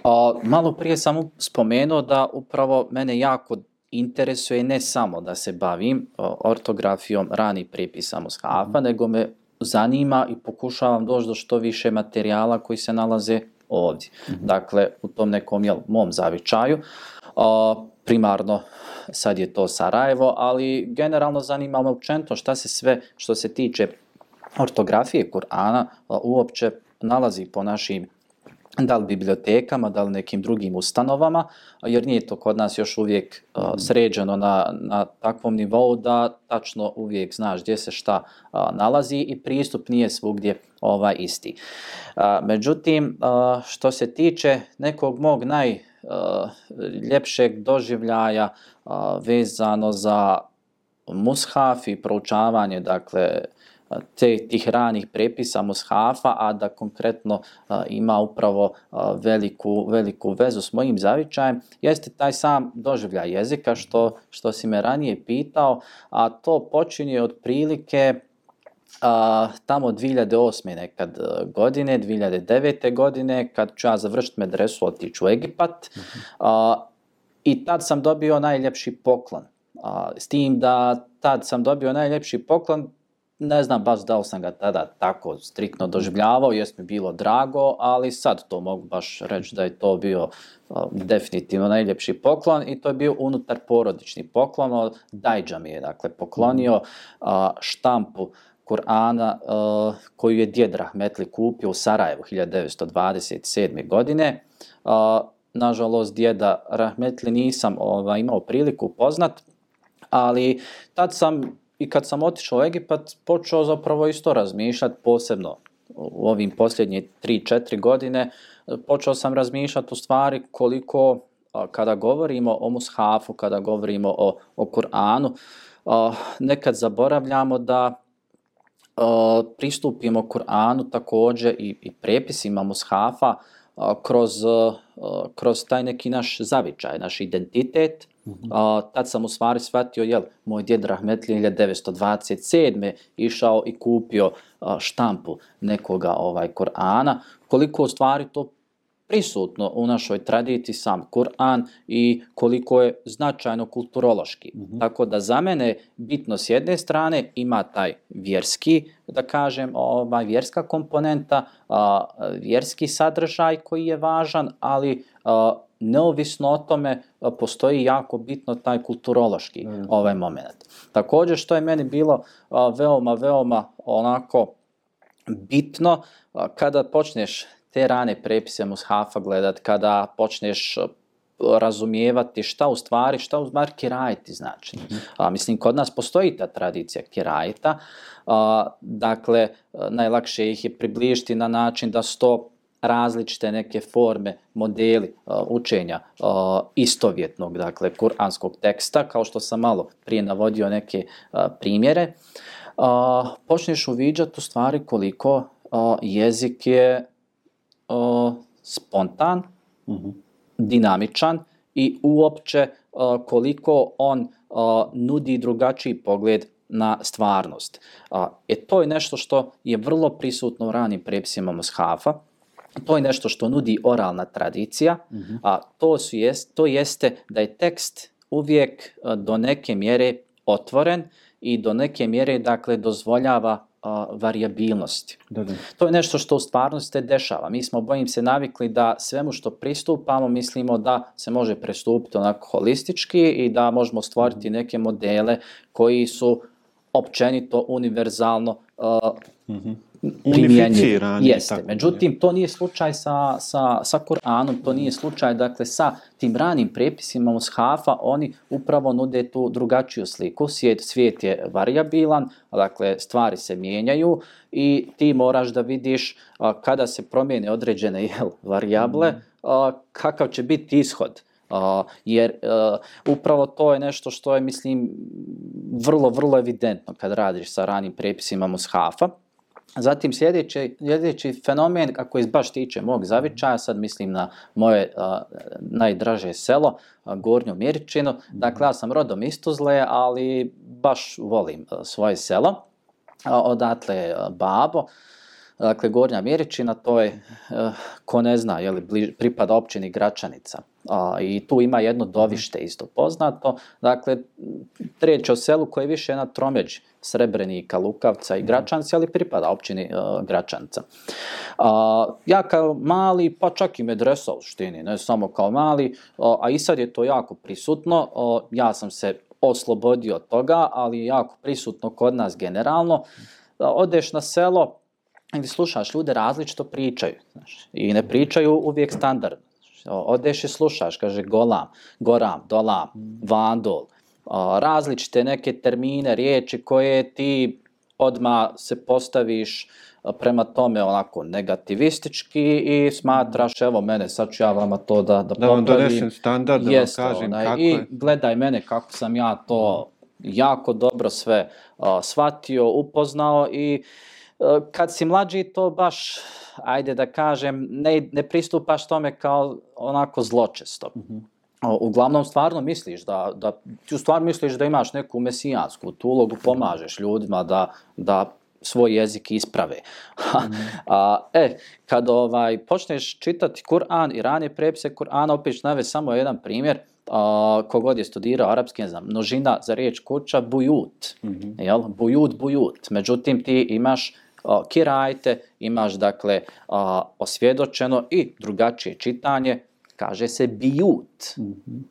A, malo prije sam spomenuo da upravo mene jako interesuje ne samo da se bavim ortografijom rani prepisa Mushafa, mm. nego me zanima i pokušavam doći do što više materijala koji se nalaze ovdje. Mm -hmm. Dakle, u tom nekom jel, mom zavičaju, a, primarno sad je to Sarajevo, ali generalno zanima me učento šta se sve što se tiče ortografije Kur'ana uopće nalazi po našim da li bibliotekama, da li nekim drugim ustanovama, jer nije to kod nas još uvijek uh, sređeno na, na takvom nivou da tačno uvijek znaš gdje se šta uh, nalazi i pristup nije svugdje ovaj isti. Uh, međutim, uh, što se tiče nekog mog najljepšeg uh, doživljaja uh, vezano za mushaf i proučavanje, dakle, te, tih ranih prepisa mushafa, a da konkretno a, ima upravo a, veliku, veliku vezu s mojim zavičajem, jeste taj sam doživljaj jezika što, što si me ranije pitao, a to počinje od prilike a, tamo 2008. nekad e, godine, 2009. godine, kad ću ja završiti medresu, otiću u Egipat, a, i tad sam dobio najljepši poklon. A, s tim da tad sam dobio najljepši poklon, ne znam baš da sam ga tada tako striktno doživljavao, jest mi bilo drago, ali sad to mogu baš reći da je to bio uh, definitivno najljepši poklon i to je bio unutar porodični poklon. Dajđa mi je dakle, poklonio uh, štampu Kur'ana uh, koju je djed Rahmetli kupio u Sarajevu 1927. godine. Uh, nažalost, djeda Rahmetli nisam ovaj, imao priliku poznat, ali tad sam i kad sam otišao u Egipat, počeo zapravo isto razmišljati posebno u ovim posljednje 3-4 godine, počeo sam razmišljati u stvari koliko kada govorimo o mushafu, kada govorimo o, o Kur'anu, nekad zaboravljamo da pristupimo Kur'anu također i, i prepisima mushafa kroz, kroz taj neki naš zavičaj, naš identitet, Uh, tad sam u stvari shvatio, jel, moj djed Rahmetli 1927. išao i kupio štampu nekoga ovaj Korana, koliko u stvari to prisutno u našoj tradiciji sam Kur'an i koliko je značajno kulturološki. Mm -hmm. Tako da za mene bitno s jedne strane ima taj vjerski, da kažem, ovaj vjerska komponenta, a, vjerski sadržaj koji je važan, ali a, neovisno o tome postoji jako bitno taj kulturološki mm. ovaj moment. Također što je meni bilo a, veoma, veoma onako bitno a, kada počneš te rane prepise mushafa gledat, kada počneš razumijevati šta u stvari, šta u stvari kirajiti znači. Mm. A, mislim, kod nas postoji ta tradicija kirajita, a, dakle, najlakše ih je približiti na način da sto različite neke forme, modeli uh, učenja uh, istovjetnog, dakle, kuranskog teksta, kao što sam malo prije navodio neke uh, primjere, uh, počneš uviđati u stvari koliko uh, jezik je o, spontan, uh mhm. -huh. dinamičan i uopće uh, koliko on uh, nudi drugačiji pogled na stvarnost. Uh, e to je nešto što je vrlo prisutno u ranim prepisima Mushafa, to je nešto što nudi oralna tradicija, mm -hmm. a to, su jest, to jeste da je tekst uvijek e, do neke mjere otvoren i do neke mjere dakle dozvoljava a, variabilnost. Da, da. To je nešto što u stvarnosti se dešava. Mi smo, bojim se, navikli da svemu što pristupamo mislimo da se može prestupiti onako holistički i da možemo stvoriti neke modele koji su općenito, univerzalno uh, mm -hmm primjenjiv. Jeste. Međutim, to nije slučaj sa, sa, sa Koranom, to nije slučaj dakle, sa tim ranim prepisima Mushafa, oni upravo nude tu drugačiju sliku. Svijet, svijet je variabilan, dakle, stvari se mijenjaju i ti moraš da vidiš a, kada se promijene određene jel, varijable, mm. a, kakav će biti ishod. Uh, jer uh, upravo to je nešto što je, mislim, vrlo, vrlo evidentno kad radiš sa ranim prepisima Mushafa. Zatim sljedeći, sljedeći fenomen, ako je baš tiče mog zavičaja, sad mislim na moje a, najdraže selo, a, Gornju Miričinu. Dakle, ja sam rodom iz Tuzle, ali baš volim a, svoje selo. A, odatle a, babo. Dakle, Gornja Miričina, to je, a, ko ne zna, je li pripada općini Gračanica. A, I tu ima jedno dovište isto poznato. Dakle, treće o selu koje je više na tromeđi Srebrenika, Lukavca i Gračanci, ali pripada općini uh, Gračanca. Uh, ja kao mali, pa čak i medresa u štini, ne samo kao mali, uh, a i sad je to jako prisutno, uh, ja sam se oslobodio od toga, ali jako prisutno kod nas generalno. Uh, odeš na selo, gdje slušaš ljude različito pričaju. Znaš, I ne pričaju uvijek standard. Odeš i slušaš, kaže golam, goram, dolam, vandol, različite neke termine, riječi koje ti odma se postaviš prema tome onako negativistički i smatraš, evo mene, sad ću ja vama to da, da, da vam donesem standard, da Jeste, vam kažem onaj, kako I je. gledaj mene kako sam ja to jako dobro sve uh, shvatio, upoznao i uh, kad si mlađi to baš, ajde da kažem, ne, ne pristupaš tome kao onako zločesto. Mm -hmm uglavnom stvarno misliš da, da ti stvar misliš da imaš neku mesijansku tu ulogu, pomažeš ljudima da, da svoj jezik isprave. mm. A, e, kad ovaj, počneš čitati Kur'an i ranije prepise Kur'ana, opet nave samo jedan primjer, a, kogod je studirao arapski, ne znam, množina za riječ kuća, bujut, mm -hmm. jel? Bujut, bujut. Međutim, ti imaš a, kirajte, imaš, dakle, a, osvjedočeno i drugačije čitanje, kaže se bijut. Mm -hmm.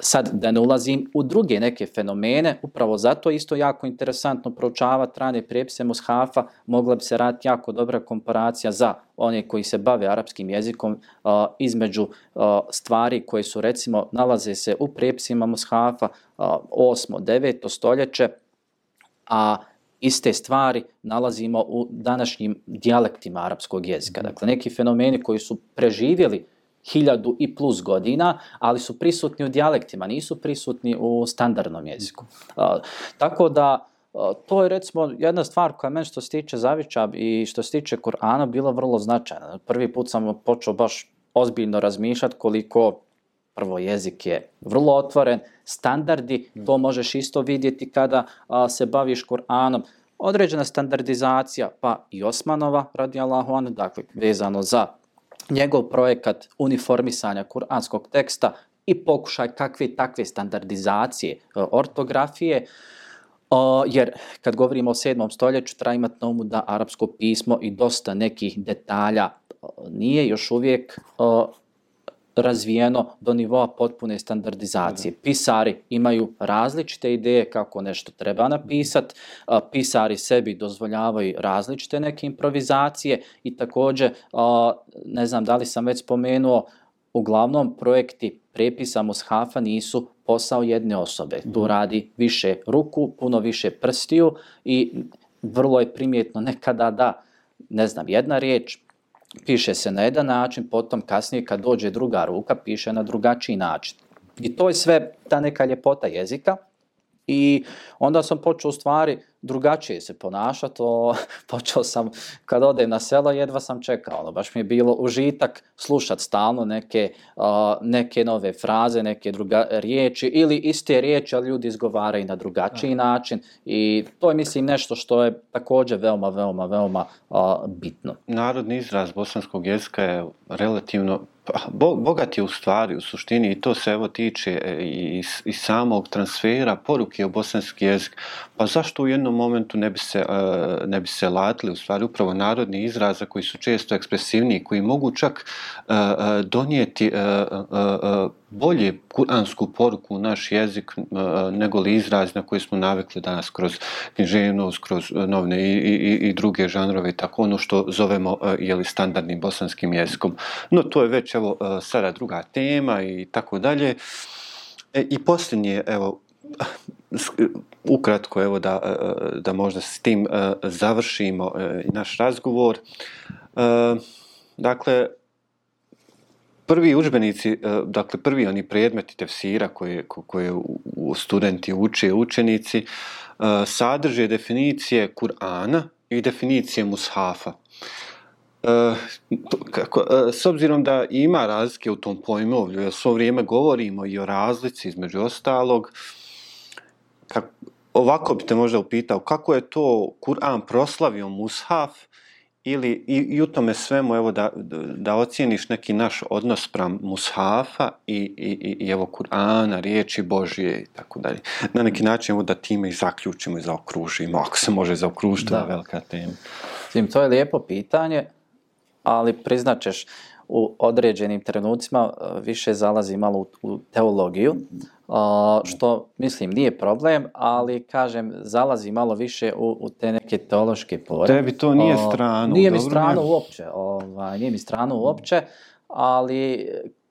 Sad, da ne ulazim u druge neke fenomene, upravo zato isto jako interesantno proučavati rane prijepise Mushafa, mogla bi se raditi jako dobra komparacija za one koji se bave arapskim jezikom a, između a, stvari koje su, recimo, nalaze se u prijepisima Mushafa 8. 9. stoljeće, a iste stvari nalazimo u današnjim dijalektima arapskog jezika. Dakle, neki fenomeni koji su preživjeli hiljadu i plus godina, ali su prisutni u dijalektima, nisu prisutni u standardnom jeziku. A, tako da, to je recimo jedna stvar koja meni što se tiče Zavića i što se tiče Kur'ana bila vrlo značajna. Prvi put sam počeo baš ozbiljno razmišljati koliko prvo jezik je vrlo otvoren, standardi, to možeš isto vidjeti kada a, se baviš Kur'anom, određena standardizacija, pa i Osmanova, radi Allahu dakle, vezano za njegov projekat uniformisanja kuranskog teksta i pokušaj kakve takve standardizacije e, ortografije, jer kad govorimo o 7. stoljeću, treba imati na umu da arapsko pismo i dosta nekih detalja nije još uvijek razvijeno do nivoa potpune standardizacije. Pisari imaju različite ideje kako nešto treba napisati, pisari sebi dozvoljavaju različite neke improvizacije i također, ne znam da li sam već spomenuo, uglavnom projekti prepisa Mushafa nisu posao jedne osobe. Tu mhm. radi više ruku, puno više prstiju i vrlo je primjetno nekada da, ne znam, jedna riječ piše se na jedan način, potom kasnije kad dođe druga ruka, piše na drugačiji način. I to je sve ta neka ljepota jezika. I onda sam počeo u stvari drugačije se ponašati. O, počeo sam, kad odem na selo, jedva sam čekao. Ono, baš mi je bilo užitak slušati stalno neke, uh, neke nove fraze, neke druga riječi ili iste riječi, ali ljudi izgovaraju na drugačiji Aha. način. I to je, mislim, nešto što je također veoma, veoma, veoma uh, bitno. Narodni izraz bosanskog jezika je relativno Pa, bogat je u stvari, u suštini, i to se evo tiče e, i, i samog transfera poruke u bosanski jezik. Pa zašto u jednom momentu ne bi se, e, ne bi se latili, u stvari, upravo narodni izraza koji su često ekspresivni, koji mogu čak e, donijeti bolje kuransku poruku u naš jezik e, nego li izraz na koji smo navikli danas kroz književnost, kroz e, novne i, i, i druge žanrove, tako ono što zovemo e, jeli, standardnim bosanskim jezikom. No, to je već evo, sada druga tema i tako dalje. E, I posljednje, evo, ukratko, evo, da, da možda s tim završimo naš razgovor. Dakle, prvi učbenici, e, dakle, prvi oni predmeti tefsira koje, koje studenti uče, učenici, e, sadrže definicije Kur'ana, i definicije mushafa. E, kako, s obzirom da ima razlike u tom pojmovlju, jer svo vrijeme govorimo i o razlici između ostalog, kako, ovako bi te možda upitao, kako je to Kur'an proslavio mushaf ili i, i u tome svemu evo da, da ocijeniš neki naš odnos pram mushafa i, i, i evo Kur'ana, riječi Božije i tako dalje. Na neki način evo da time i zaključimo i zaokružimo, ako se može zaokružiti, da. velika tema. Zim, to je lijepo pitanje ali priznačeš u određenim trenucima e, više zalazi malo u, u teologiju, što mislim nije problem, ali kažem zalazi malo više u, u te neke teološke pore. Tebi to nije strano. Nije mi strano uopće, ovaj, nije mi strano uopće, ali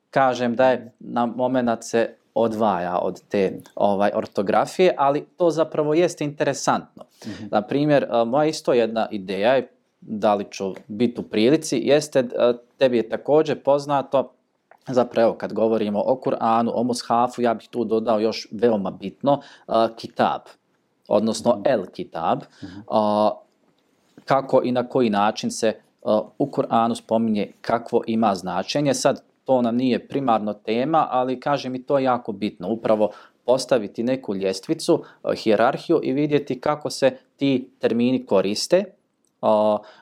kažem da je na moment se odvaja od te ovaj ortografije, ali to zapravo jeste interesantno. Mm -hmm. Na primjer, moja isto jedna ideja je da li ću biti u prilici, jeste, tebi je također poznato, zapravo kad govorimo o Kur'anu, o Mushafu, ja bih tu dodao još veoma bitno, uh, kitab, odnosno mm -hmm. el kitab, mm -hmm. uh, kako i na koji način se uh, u Kur'anu spominje kakvo ima značenje. Sad, to nam nije primarno tema, ali kaže mi to je jako bitno. Upravo postaviti neku ljestvicu, uh, hijerarhiju i vidjeti kako se ti termini koriste, uh,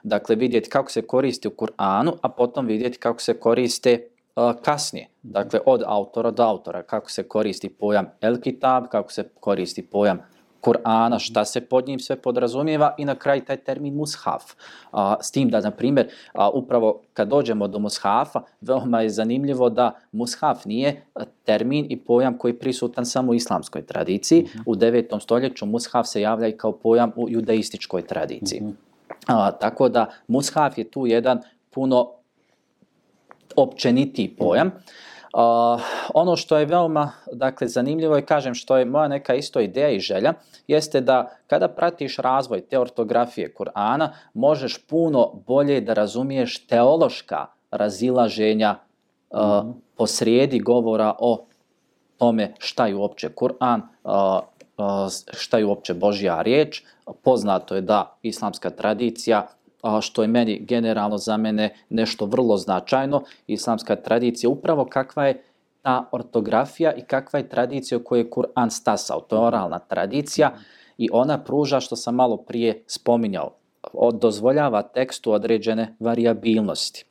dakle vidjeti kako se koristi u Kur'anu, a potom vidjeti kako se koriste kasnije, dakle od autora do autora, kako se koristi pojam El Kitab, kako se koristi pojam Kur'ana, šta se pod njim sve podrazumijeva i na kraj taj termin mushaf. A, s tim da, na primjer, a, upravo kad dođemo do mushafa, veoma je zanimljivo da mushaf nije termin i pojam koji je prisutan samo u islamskoj tradiciji. Mm -hmm. U 9. stoljeću mushaf se javlja i kao pojam u judaističkoj tradiciji. Mm -hmm. A, tako da mushaf je tu jedan puno općeniti pojam. A, ono što je veoma dakle, zanimljivo je, kažem, što je moja neka isto ideja i želja, jeste da kada pratiš razvoj te ortografije Kur'ana, možeš puno bolje da razumiješ teološka razilaženja mm -hmm. posrijedi govora o tome šta je uopće Kur'an, šta je uopće Božja riječ. Poznato je da islamska tradicija, što je meni generalno za mene nešto vrlo značajno, islamska tradicija upravo kakva je ta ortografija i kakva je tradicija u kojoj je Kur'an stasao. To je oralna tradicija i ona pruža, što sam malo prije spominjao, dozvoljava tekstu određene variabilnosti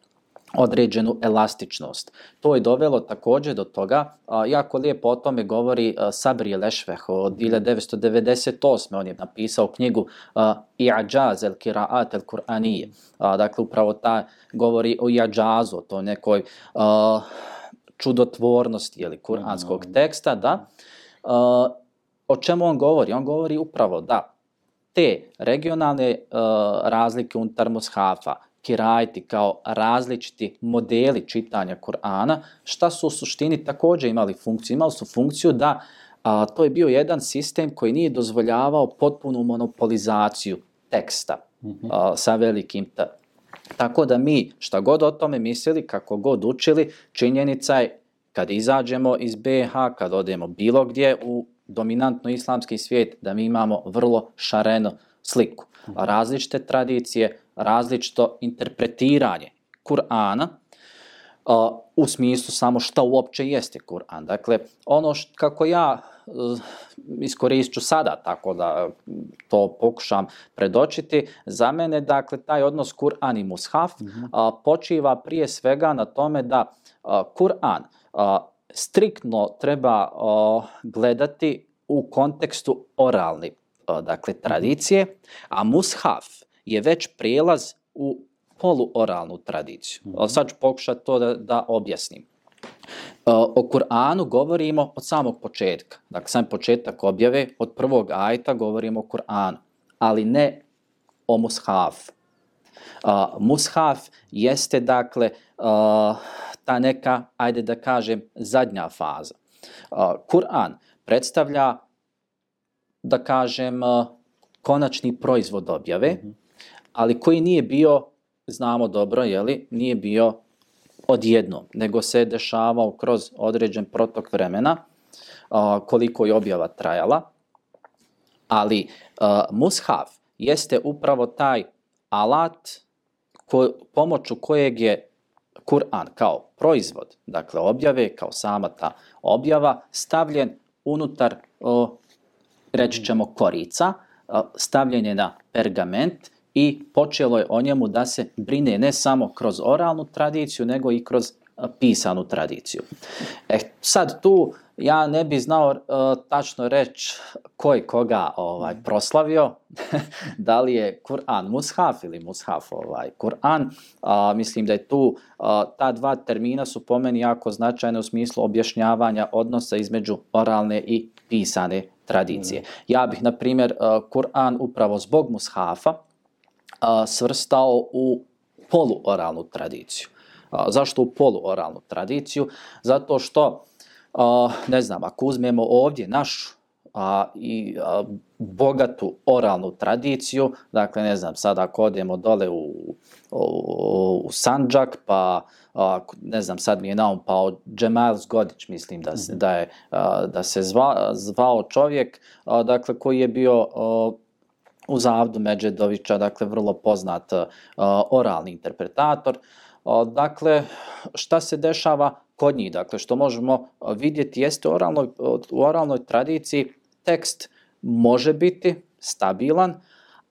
određenu elastičnost. To je dovelo također do toga, a, jako lijepo o tome govori a, Sabri Lešveh od 1998. On je napisao knjigu I'ađaz el kiraat el Kur'anije. Dakle, upravo ta govori o i'ađazu, to nekoj a, čudotvornosti ili kuranskog teksta, da. A, o čemu on govori? On govori upravo da te regionalne uh, razlike unutar mushafa, kirajti kao različiti modeli čitanja Kur'ana, šta su u suštini također imali funkciju? Imali su funkciju da a, to je bio jedan sistem koji nije dozvoljavao potpunu monopolizaciju teksta mm -hmm. a, sa velikim t. Tako da mi šta god o tome mislili, kako god učili, činjenica je kad izađemo iz BH, kad odemo bilo gdje u dominantno islamski svijet, da mi imamo vrlo šareno sliku. Mhm. Različite tradicije, različito interpretiranje Kur'ana uh, u smislu samo šta uopće jeste Kur'an. Dakle, ono što, kako ja uh, iskoristit ću sada tako da to pokušam predočiti, za mene, dakle, taj odnos Kur'an i Mushaf mm -hmm. uh, počiva prije svega na tome da uh, Kur'an uh, striktno treba uh, gledati u kontekstu oralni, uh, dakle, tradicije, a Mushaf je već prijelaz u poluoralnu tradiciju. Mm -hmm. Sad ću pokušati to da, da objasnim. E, o Kur'anu govorimo od samog početka. Dakle, sam početak objave, od prvog ajta govorimo o Kur'anu, ali ne o mushaf. Uh, mushaf jeste, dakle, uh, ta neka, ajde da kažem, zadnja faza. Uh, Kur'an predstavlja, da kažem, uh, konačni proizvod objave, mm -hmm ali koji nije bio, znamo dobro, jeli, nije bio odjedno, nego se dešavao kroz određen protok vremena, a, koliko je objava trajala. Ali a, mushaf jeste upravo taj alat ko, pomoću kojeg je Kur'an kao proizvod, dakle objave, kao sama ta objava, stavljen unutar, o, reći ćemo, korica, stavljen je na pergament i počelo je o njemu da se brine ne samo kroz oralnu tradiciju, nego i kroz pisanu tradiciju. E, sad tu ja ne bi znao uh, tačno reći ko je koga ovaj, proslavio, da li je Kur'an mushaf ili mushaf ovaj, Kur'an. Uh, mislim da je tu, uh, ta dva termina su po meni jako značajne u smislu objašnjavanja odnosa između oralne i pisane tradicije. Mm. Ja bih, na primjer, uh, Kur'an upravo zbog mushafa uh, svrstao u poluoralnu tradiciju. A, zašto u poluoralnu tradiciju? Zato što, a, ne znam, ako uzmemo ovdje našu a, i a, bogatu oralnu tradiciju, dakle, ne znam, sada ako odemo dole u, u, u Sanđak, pa, a, ne znam, sad mi je naum pao Džemal Zgodić, mislim da se, da je, a, da se zva, zvao čovjek, a, dakle, koji je bio a, uz Avdu Međedovića, dakle, vrlo poznat uh, oralni interpretator, e, Dakle, šta se dešava kod njih? Dakle, što možemo vidjeti jeste u oralnoj, u oralnoj tradiciji tekst može biti stabilan,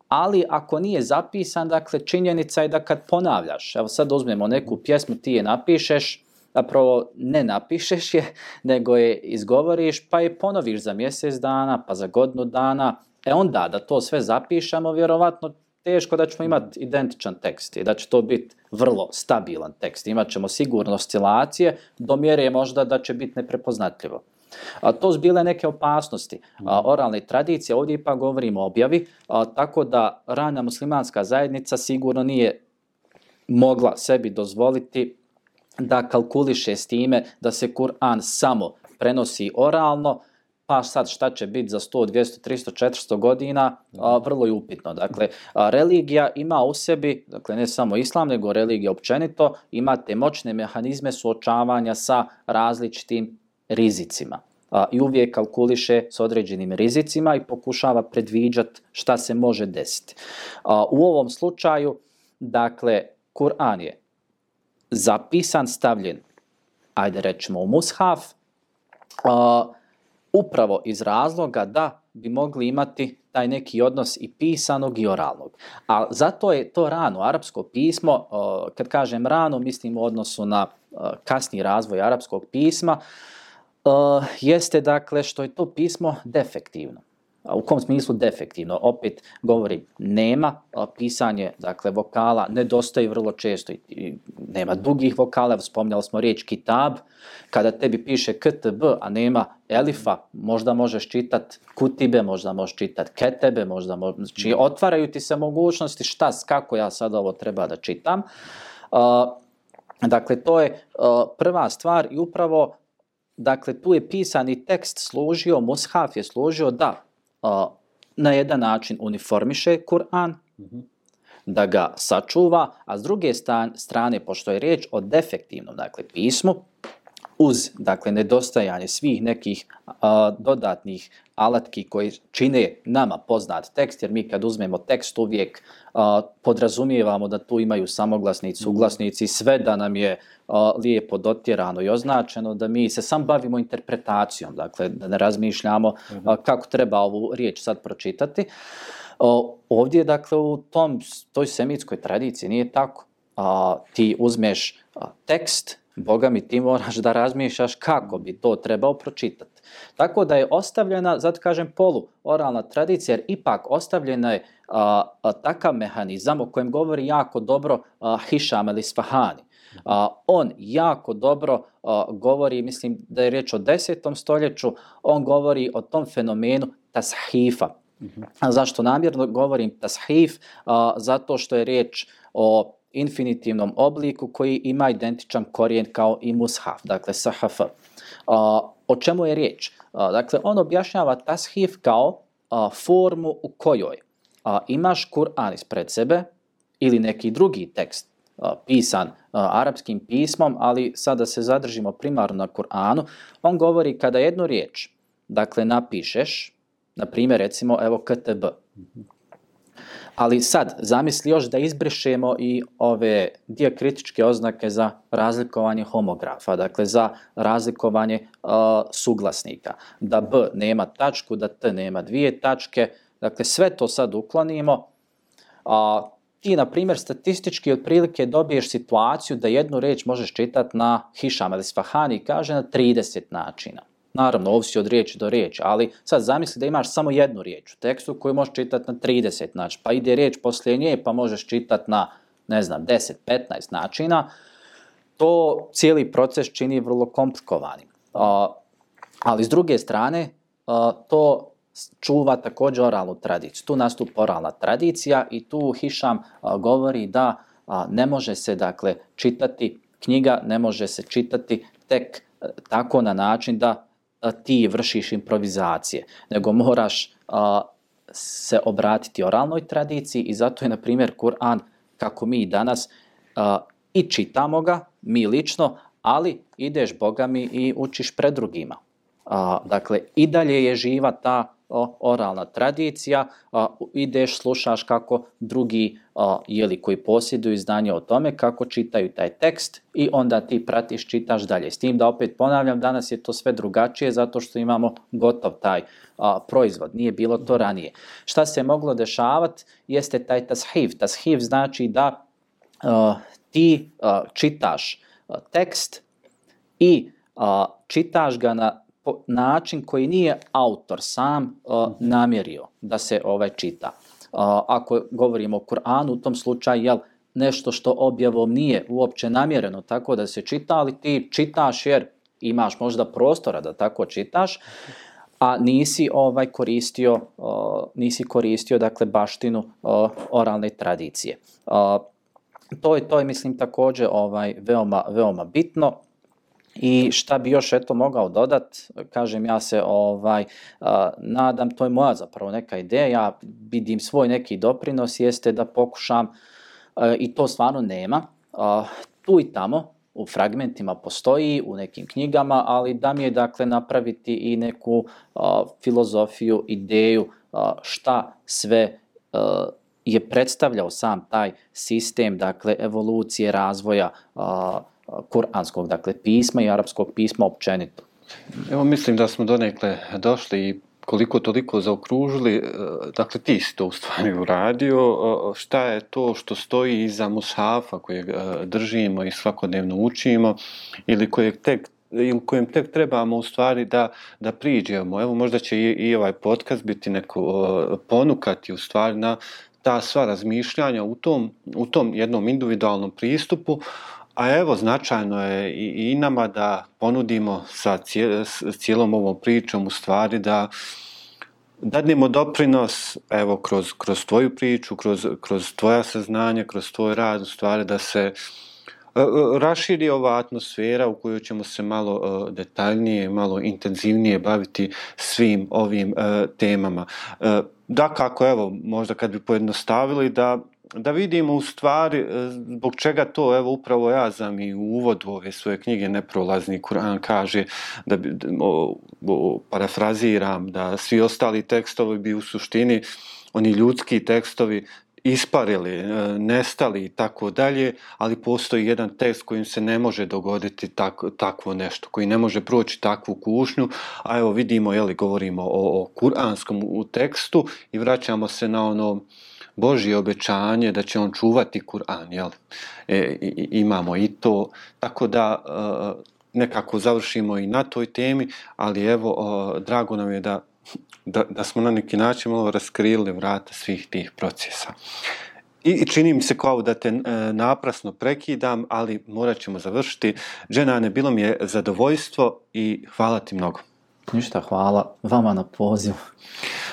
ali ako nije zapisan, dakle, činjenica je da kad ponavljaš, evo sad uzmemo neku pjesmu, ti je napišeš, zapravo ne napišeš je, nego je izgovoriš, pa je ponoviš za mjesec dana, pa za godinu dana, e onda da to sve zapišemo, vjerovatno teško da ćemo imati identičan tekst i da će to biti vrlo stabilan tekst. Imaćemo sigurno oscilacije do mjere možda da će biti neprepoznatljivo. A to su bile neke opasnosti a, oralne tradicije, ovdje ipak govorimo o objavi, a, tako da rana muslimanska zajednica sigurno nije mogla sebi dozvoliti da kalkuliše s time da se Kur'an samo prenosi oralno, pa sad šta će biti za 100, 200, 300, 400 godina, a, vrlo je upitno. Dakle, a, religija ima u sebi, dakle ne samo islam, nego religija općenito, ima te moćne mehanizme suočavanja sa različitim rizicima. A, I uvijek kalkuliše s određenim rizicima i pokušava predviđati šta se može desiti. A, u ovom slučaju, dakle, Kur'an je zapisan, stavljen, ajde rećemo u mushaf, a, upravo iz razloga da bi mogli imati taj neki odnos i pisanog i oralnog. A zato je to rano, arapsko pismo, kad kažem rano, mislim u odnosu na kasni razvoj arapskog pisma, jeste dakle što je to pismo defektivno. U kom smislu defektivno? Opet govori, nema pisanje, dakle, vokala, nedostaje vrlo često i nema dugih vokala, spomnjali smo riječ kitab, kada tebi piše ktb, a nema elifa, možda možeš čitat kutibe, možda možeš čitat ketebe, možda možeš, znači otvaraju ti se mogućnosti šta, kako ja sad ovo treba da čitam. Dakle, to je prva stvar i upravo, dakle, tu je pisani tekst služio, mushaf je služio da na jedan način uniformiše Kur'an, da ga sačuva, a s druge strane, pošto je riječ o defektivnom dakle, pismu, uz dakle nedostajanje svih nekih a, dodatnih alatki koji čine nama poznat tekst, jer mi kad uzmemo tekst uvijek a, podrazumijevamo da tu imaju samoglasnici, uglasnici, sve da nam je a, lijepo dotjerano i označeno, da mi se sam bavimo interpretacijom, dakle da ne razmišljamo a, kako treba ovu riječ sad pročitati. O, ovdje, dakle, u tom, toj semitskoj tradiciji nije tako. A, ti uzmeš a, tekst, Boga mi ti moraš da razmišljaš kako bi to trebao pročitati. Tako da je ostavljena, zato kažem, polu oralna tradicija, jer ipak ostavljena je a, a, takav mehanizam o kojem govori jako dobro a, Hišam ili Svahani. A, on jako dobro a, govori, mislim da je riječ o desetom stoljeću, on govori o tom fenomenu tashifa. A zašto namjerno govorim tashif? A, zato što je riječ o infinitivnom obliku koji ima identičan korijen kao i mushaf, dakle sahaf. O čemu je riječ? Dakle, on objašnjava tashif kao formu u kojoj imaš Kur'an ispred sebe ili neki drugi tekst pisan arapskim pismom, ali sada se zadržimo primarno na Kur'anu, on govori kada jednu riječ, dakle, napišeš, na primjer, recimo, evo, KTB, mhm. Ali sad, zamisli još da izbrišemo i ove diakritičke oznake za razlikovanje homografa, dakle za razlikovanje uh, suglasnika. Da B nema tačku, da T nema dvije tačke, dakle sve to sad uklonimo. A, ti, na primjer, statistički otprilike dobiješ situaciju da jednu reč možeš čitati na Hišam ili Svahani, kaže na 30 načina. Naravno, ovisi od riječi do riječi, ali sad zamisli da imaš samo jednu riječ u tekstu koju možeš čitati na 30 znači, pa ide riječ poslije nje pa možeš čitati na, ne znam, 10-15 načina, to cijeli proces čini vrlo komplikovanim. A, ali s druge strane, to čuva također oralnu tradiciju. Tu nastupa oralna tradicija i tu Hišam govori da ne može se dakle čitati knjiga, ne može se čitati tek e, tako na način da ti vršiš improvizacije, nego moraš a, se obratiti oralnoj tradiciji i zato je, na primjer, Kur'an, kako mi danas a, i čitamo ga, mi lično, ali ideš bogami i učiš pred drugima. A, dakle, i dalje je živa ta oralna tradicija, a, ideš, slušaš kako drugi a, jeli, koji posjeduju znanje o tome, kako čitaju taj tekst i onda ti pratiš, čitaš dalje. S tim da opet ponavljam, danas je to sve drugačije zato što imamo gotov taj a, proizvod, nije bilo to ranije. Šta se moglo dešavati jeste taj tashiv. Tashiv znači da a, ti a, čitaš a, tekst i a, čitaš ga na način koji nije autor sam uh, namjerio da se ovaj čita. Uh, ako govorimo o Kur'anu, u tom slučaju, jel, nešto što objavom nije uopće namjereno tako da se čita, ali ti čitaš jer imaš možda prostora da tako čitaš, a nisi ovaj koristio uh, nisi koristio dakle baštinu uh, oralne tradicije. Uh, to je to je mislim također ovaj veoma veoma bitno I šta bi još eto mogao dodat, kažem ja se ovaj a, nadam, to je moja zapravo neka ideja, ja vidim svoj neki doprinos, jeste da pokušam, a, i to stvarno nema, a, tu i tamo, u fragmentima postoji, u nekim knjigama, ali da mi je dakle napraviti i neku a, filozofiju, ideju a, šta sve a, je predstavljao sam taj sistem, dakle evolucije, razvoja, a, kuranskog, dakle pisma i arapskog pisma općenito. Evo mislim da smo donekle došli i koliko toliko zaokružili, e, dakle ti si to u stvari uradio, e, šta je to što stoji iza mushafa kojeg e, držimo i svakodnevno učimo ili kojeg tek ili kojem tek trebamo u stvari da, da priđemo. Evo možda će i, i ovaj podcast biti neko ponukati u stvari na ta sva razmišljanja u tom, u tom jednom individualnom pristupu, A evo, značajno je i, i nama da ponudimo sa cijelom ovom pričom u stvari da dadnemo doprinos, evo, kroz, kroz tvoju priču, kroz, kroz tvoja saznanja, kroz tvoj rad, u stvari da se e, e, raširi ova atmosfera u kojoj ćemo se malo e, detaljnije, malo intenzivnije baviti svim ovim temama. Da, kako, evo, možda kad bi pojednostavili da da vidimo u stvari e, zbog čega to, evo upravo ja znam i u uvodu ove svoje knjige Neprolazni Kur'an kaže, da bi, o, o, parafraziram, da svi ostali tekstovi bi u suštini, oni ljudski tekstovi, isparili, e, nestali i tako dalje, ali postoji jedan tekst kojim se ne može dogoditi tak, takvo nešto, koji ne može proći takvu kušnju, a evo vidimo, jeli, govorimo o, o kuranskom u tekstu i vraćamo se na ono, Božje obećanje da će on čuvati Kur'an, jel? E, imamo i to, tako da e, nekako završimo i na toj temi, ali evo, e, drago nam je da, da, da smo na neki način malo raskrili vrata svih tih procesa. I čini mi se kao da te e, naprasno prekidam, ali morat ćemo završiti. Dženane, bilo mi je zadovoljstvo i hvala ti mnogo. Ništa, hvala vama na pozivu.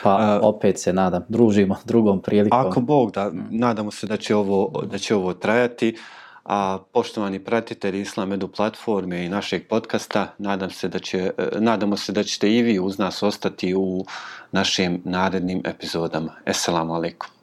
Pa uh, opet se nadam, družimo drugom prilikom. Ako Bog da, nadamo se da će ovo, da će ovo trajati. A poštovani pratitelji Islam Edu platforme i našeg podcasta, nadam se da će, e, nadamo se da ćete i vi uz nas ostati u našim narednim epizodama. Assalamu alaikum.